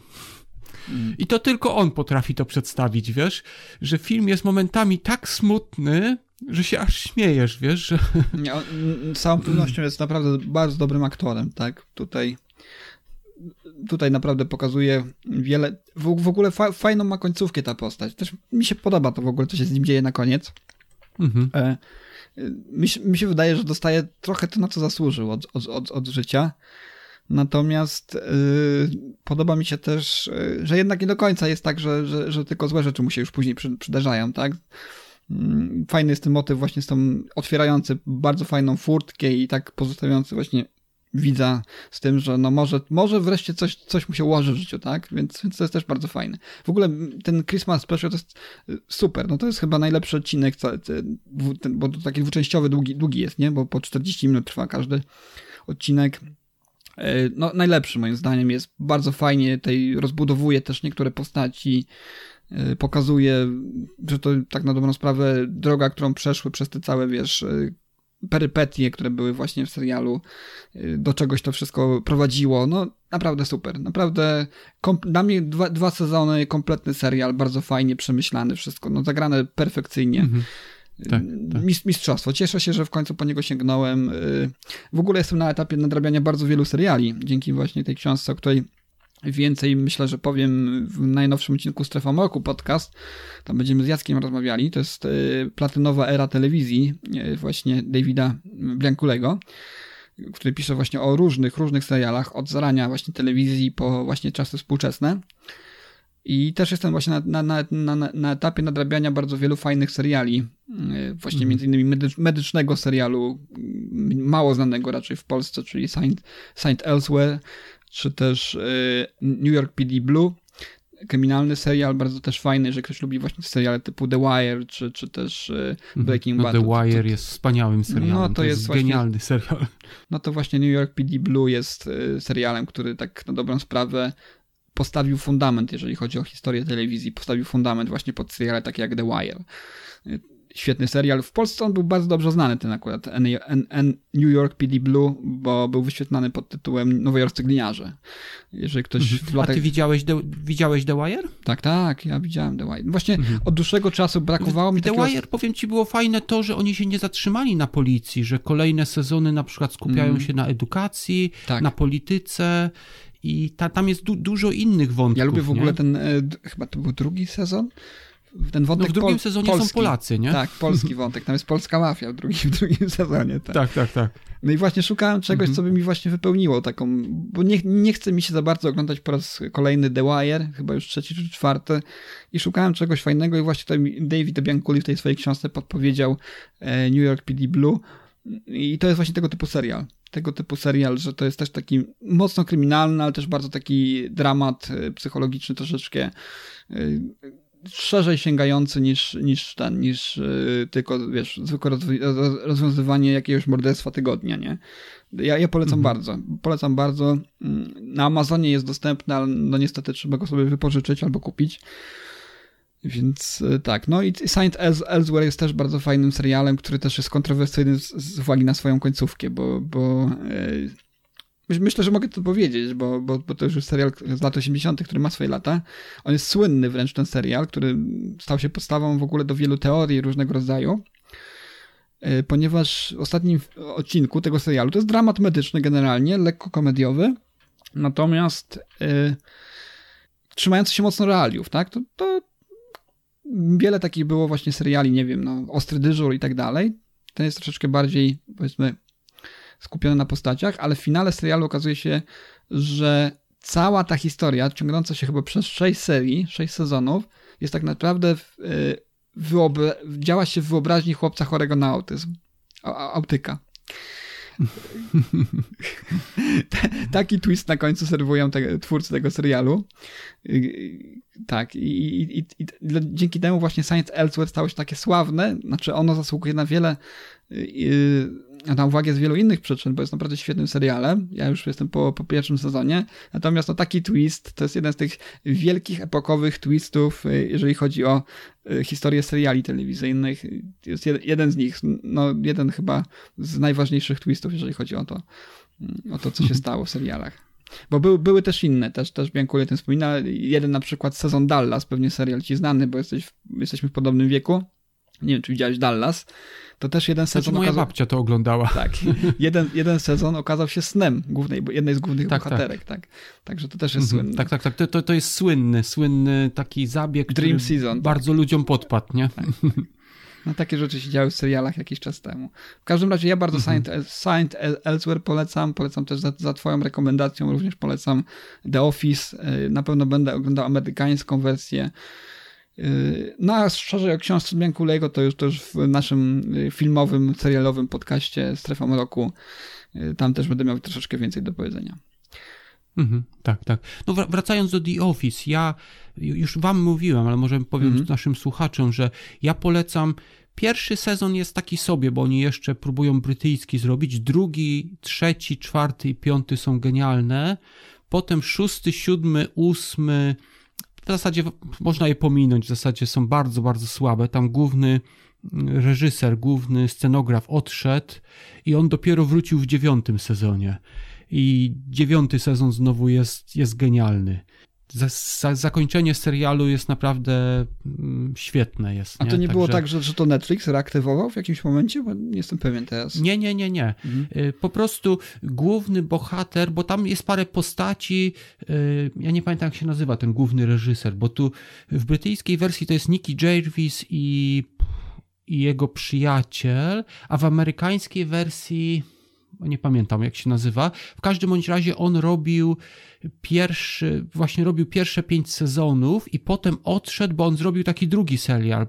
i to tylko on potrafi to przedstawić, wiesz? Że film jest momentami tak smutny, że się aż śmiejesz, wiesz? Że... Nie, on, z całą pewnością jest naprawdę bardzo dobrym aktorem, tak? Tutaj, tutaj naprawdę pokazuje wiele. W, w ogóle fa, fajną ma końcówkę ta postać. Też mi się podoba to w ogóle, co się z nim dzieje na koniec. Mhm. E, e, mi, się- mi się wydaje, że dostaje trochę to, na co zasłużył od, od, od, od życia. Natomiast e, podoba mi się też, e, że jednak nie do końca jest tak, że, że, że tylko złe rzeczy mu się już później przy, przydarzają, tak? Mm, Fajny jest ten motyw właśnie z tą otwierający bardzo fajną furtkę i tak pozostawiający właśnie widza z tym, że no może, może wreszcie coś, coś mu się ułoży w życiu, tak? Więc, więc to jest też bardzo fajne. W ogóle ten Christmas Special to jest y, super, no to jest chyba najlepszy odcinek, ten, bo to taki dwuczęściowy, długi, długi jest, nie? Bo po 40 minut trwa każdy odcinek. E, No, najlepszy moim zdaniem jest bardzo fajnie, tej rozbudowuje też niektóre postaci, pokazuje, że to tak na dobrą sprawę droga, którą przeszły przez te całe, wiesz, e, perypetie, które były właśnie w serialu, e, do czegoś to wszystko prowadziło. No, naprawdę super. Naprawdę dla mnie dwa, dwa sezony, kompletny serial, bardzo fajnie przemyślany, wszystko, no zagrane perfekcyjnie. Mhm. Tak, tak. Mis- Mistrzostwo. Cieszę się, że w końcu po niego sięgnąłem. Y, W ogóle jestem na etapie nadrabiania bardzo wielu seriali, dzięki właśnie tej książce, o której więcej myślę, że powiem w najnowszym odcinku Strefa Mroku podcast. Tam będziemy z Jackiem rozmawiali. To jest y, platynowa era telewizji y, właśnie Davida Bianculego, który pisze właśnie o różnych, różnych serialach, od zarania właśnie telewizji po właśnie czasy współczesne. I też jestem właśnie na, na, na, na, etapie nadrabiania bardzo wielu fajnych seriali. Yy, Właśnie między innymi medycz, medycznego serialu, mało znanego raczej w Polsce, czyli Saint, Saint Elsewhere, czy też yy, New York PD Blue. Kryminalny serial, bardzo też fajny, że ktoś lubi właśnie seriale typu The Wire, czy, czy też yy, Breaking no, Bad. The To- to- Wire jest wspaniałym serialem. No, to, to jest, jest właśnie- genialny serial. no to właśnie New York PD Blue jest y, serialem, który tak na dobrą sprawę postawił fundament, jeżeli chodzi o historię telewizji, postawił fundament właśnie pod seriale takie jak The Wire. Świetny serial. W Polsce on był bardzo dobrze znany, ten akurat New York PD Blue, bo był wyświetlany pod tytułem Nowojorscy Gliniarze. Jeżeli ktoś w A latach... ty widziałeś The, widziałeś The Wire? Tak, tak, ja widziałem The Wire. Właśnie od dłuższego czasu brakowało mi The takiego... Wire, powiem ci, było fajne to, że oni się nie zatrzymali na policji, że kolejne sezony na przykład skupiają Mm. się na edukacji, Tak. na polityce i ta, tam jest du, dużo innych wątków. Ja lubię w ogóle nie? ten, e, chyba to był drugi sezon? Ten wątek No w drugim pol- sezonie polski. są Polacy, nie? Tak, polski wątek. Tam jest polska mafia w drugim, w drugim sezonie. Tak. tak, tak. tak. No i właśnie szukałem czegoś, Mhm. co by mi właśnie wypełniło taką, bo nie, nie chce mi się za bardzo oglądać po raz kolejny The Wire, chyba już trzeci czy czwarty i szukałem czegoś fajnego i właśnie tutaj mi David Bianculi w tej swojej książce podpowiedział e, New York PD Blue i to jest właśnie tego typu serial. tego typu serial, że to jest też taki mocno kryminalny, ale też bardzo taki dramat y, psychologiczny troszeczkę y, szerzej sięgający niż, niż ten, niż y, tylko, wiesz, zwykłe rozwiązywanie jakiegoś morderstwa tygodnia, nie? Ja, ja polecam mhm. bardzo. Polecam bardzo. Mm, na Amazonie jest dostępny, ale no niestety trzeba go sobie wypożyczyć albo kupić. Więc e, tak, no i Saint Elsewhere jest też bardzo fajnym serialem, który też jest kontrowersyjny z, z uwagi na swoją końcówkę, bo, bo e, myślę, że mogę to powiedzieć, bo, bo, bo to już serial z lat 80., który ma swoje lata. On jest słynny wręcz ten serial, który stał się podstawą w ogóle do wielu teorii różnego rodzaju, e, ponieważ w ostatnim odcinku tego serialu to jest dramat medyczny generalnie, lekko komediowy, natomiast e, trzymający się mocno realiów, tak? To, to wiele takich było właśnie seriali, nie wiem, no, Ostry Dyżur i tak dalej. Ten jest troszeczkę bardziej, powiedzmy, skupiony na postaciach, ale w finale serialu okazuje się, że cała ta historia, ciągnąca się chyba przez sześć serii, sześć sezonów, jest tak naprawdę y, działa się w wyobraźni chłopca chorego na autyzm, autyka. Taki twist na końcu serwują te, twórcy tego serialu. Tak, i, i, i, i, dzięki temu właśnie Science Elsewhere stało się takie sławne, znaczy ono zasługuje na wiele na uwagę z wielu innych przyczyn, bo jest naprawdę świetnym serialem. Ja już jestem po, po pierwszym sezonie. Natomiast no, taki twist to jest jeden z tych wielkich, epokowych twistów, y, jeżeli chodzi o y, historię seriali telewizyjnych. Jest jeden z nich, no jeden chyba z najważniejszych twistów, jeżeli chodzi o to, mm, o to co się stało w serialach. Bo były, były też inne, też, też Biankulie o tym wspomina. Jeden na przykład sezon Dallas, pewnie serial ci znany, bo jesteś, jesteśmy w podobnym wieku. Nie wiem, czy widziałeś Dallas to też jeden znaczy, sezon. Znaczy, moja okazał... babcia to oglądała. Tak. Jeden, jeden sezon okazał się snem głównej, jednej z głównych tak, tak. bohaterek, tak. tak. Także to też jest mhm. słynne. Tak, tak, tak. To, to, to jest słynny, słynny taki zabieg, Dream Season. Bardzo tak. ludziom podpadł, nie? Tak. No takie rzeczy się działy w serialach jakiś czas temu. W każdym razie ja bardzo mhm. Saint, Elsewhere polecam, polecam też za, za twoją rekomendacją, również polecam The Office, y, na pewno będę oglądał amerykańską wersję, no a szerzej o książce to już, to już w naszym y, filmowym, serialowym podcaście Strefa Mroku. Y, tam też będę miał troszeczkę więcej do powiedzenia. Mhm, tak, tak. No wracając do The Office, ja już wam mówiłem, ale może powiem mhm. naszym słuchaczom, że ja polecam Pierwszy sezon jest taki sobie, bo oni jeszcze próbują brytyjski zrobić. Drugi, trzeci, czwarty i piąty są genialne. Potem szósty, siódmy, ósmy, w zasadzie można je pominąć, w zasadzie są bardzo, bardzo słabe. Tam główny mm, reżyser, główny scenograf odszedł i on dopiero wrócił w dziewiątym sezonie. I dziewiąty sezon znowu jest, jest genialny zakończenie serialu jest naprawdę mm, świetne. Jest, nie? A to nie Także... było tak, że, że to Netflix reaktywował w jakimś momencie? Bo nie jestem pewien teraz. Nie, nie, nie, nie. Mhm. Y, po prostu główny bohater, bo tam jest parę postaci, y, ja nie pamiętam jak się nazywa ten główny reżyser, bo tu w brytyjskiej wersji to jest Nicky Jarvis i, i jego przyjaciel, a w amerykańskiej wersji nie pamiętam jak się nazywa. W każdym bądź razie on robił pierwszy, właśnie robił pierwsze pięć sezonów i potem odszedł, bo on zrobił taki drugi serial.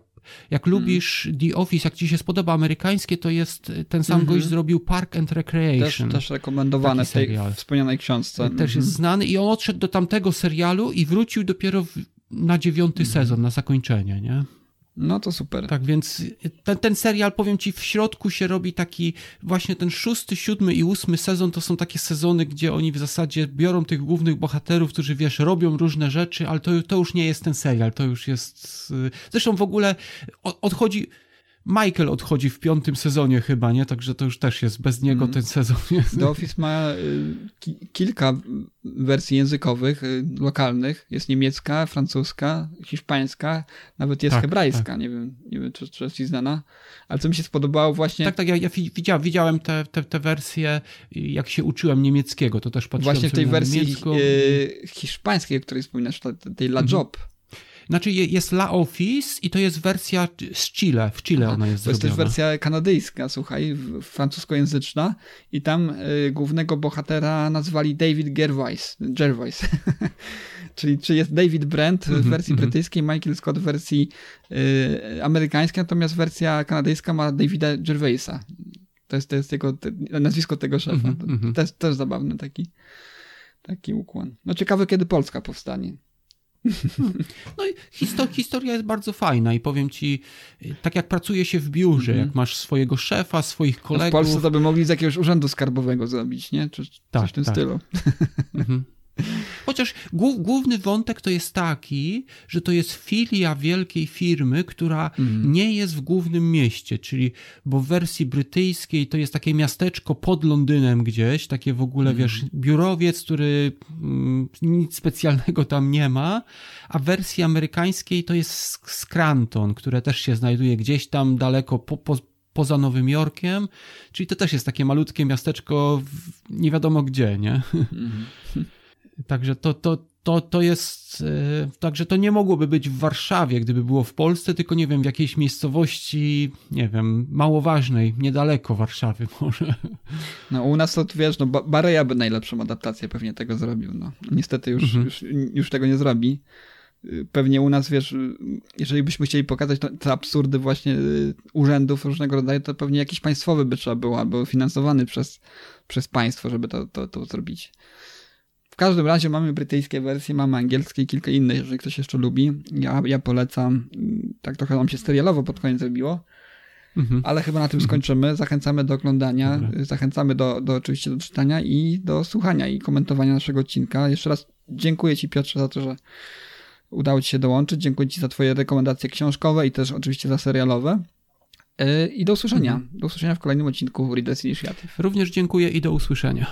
Jak hmm. lubisz The Office, jak ci się spodoba amerykańskie, to jest ten sam mm -hmm. gość zrobił Park and Recreation. Też, też rekomendowane w tej wspomnianej książce. Też mm -hmm. jest mhm. znany i on odszedł do tamtego serialu i wrócił dopiero w, na dziewiąty -hmm. sezon, na zakończenie, nie? No to super. Tak, więc ten, ten serial, powiem ci, w środku się robi taki, właśnie ten szósty, siódmy i ósmy sezon to są takie sezony, gdzie oni w zasadzie biorą tych głównych bohaterów, którzy, wiesz, robią różne rzeczy, ale to, to już nie jest ten serial, to już jest... Y, zresztą w ogóle odchodzi Michael odchodzi w piątym sezonie chyba, nie? Także to już też jest, bez niego mm. ten sezon jest. The Office ma y, ki kilka wersji językowych, y, lokalnych. Jest niemiecka, francuska, hiszpańska, nawet jest tak, hebrajska. Tak. Nie wiem, nie wiem czy, czy jest ci znana. Ale co mi się spodobało właśnie... Tak, tak, ja, ja widziałem, widziałem te, te, te wersje, jak się uczyłem niemieckiego, to też patrzyłem Właśnie w tej wersji. Y, hiszpańskiej, o której wspominasz, tej La mhm. Job. Znaczy jest La Office i to jest wersja z Chile, w Chile Aha, ona jest To jest też wersja kanadyjska, słuchaj, francuskojęzyczna i tam y, głównego bohatera nazwali David Gervais, Gervais. czyli czy jest David Brent w mhm, wersji mm -hmm. brytyjskiej, Michael Scott w wersji y, amerykańskiej, natomiast wersja kanadyjska ma Davida Gervaisa. To jest, to jest jego, te, nazwisko tego szefa. Mhm. To jest też zabawny taki, taki ukłon. No ciekawe, kiedy Polska powstanie. No i histo- historia jest bardzo fajna i powiem ci, tak jak pracuje się w biurze, jak masz swojego szefa, swoich No w kolegów. Polsce to by mogli z jakiegoś urzędu skarbowego zrobić, nie? Czy Tak, coś w tym tak. stylu. Mhm. Chociaż głów, główny wątek to jest taki, że to jest filia wielkiej firmy, która nie jest w głównym mieście, czyli, bo w wersji brytyjskiej to jest takie miasteczko pod Londynem gdzieś, takie w ogóle, wiesz, biurowiec, który mm, nic specjalnego tam nie ma, a w wersji amerykańskiej to jest Scranton, które też się znajduje gdzieś tam daleko po, po, poza Nowym Jorkiem, czyli to też jest takie malutkie miasteczko w, nie wiadomo gdzie, nie? Także to, to, to, to jest. e, Także to nie mogłoby być w Warszawie, gdyby było w Polsce, tylko nie wiem, w jakiejś miejscowości, nie wiem, mało ważnej, niedaleko Warszawy może. No u nas to, wiesz, no Ba- Bareja by najlepszą adaptację pewnie tego zrobił, no. Niestety już, Mhm. już, już tego nie zrobi. Y, Pewnie u nas, wiesz, y, jeżeli byśmy chcieli pokazać te absurdy właśnie y, urzędów różnego rodzaju, to pewnie jakiś państwowy by trzeba było, albo finansowany przez, przez państwo, żeby to, to, to zrobić. W każdym razie mamy brytyjskie wersje, mamy angielskie i kilka innych, jeżeli ktoś jeszcze lubi. Ja, ja polecam. Tak trochę nam się serialowo pod koniec zrobiło. Mhm. Ale chyba na tym skończymy. Zachęcamy do oglądania, Dobra. zachęcamy do, do oczywiście do czytania i do słuchania i komentowania naszego odcinka. Jeszcze raz dziękuję Ci Piotrze za to, że udało Ci się dołączyć. Dziękuję Ci za Twoje rekomendacje książkowe i też oczywiście za serialowe. Yy, I do usłyszenia. Do usłyszenia w kolejnym odcinku Readers Initiative. Również dziękuję i do usłyszenia.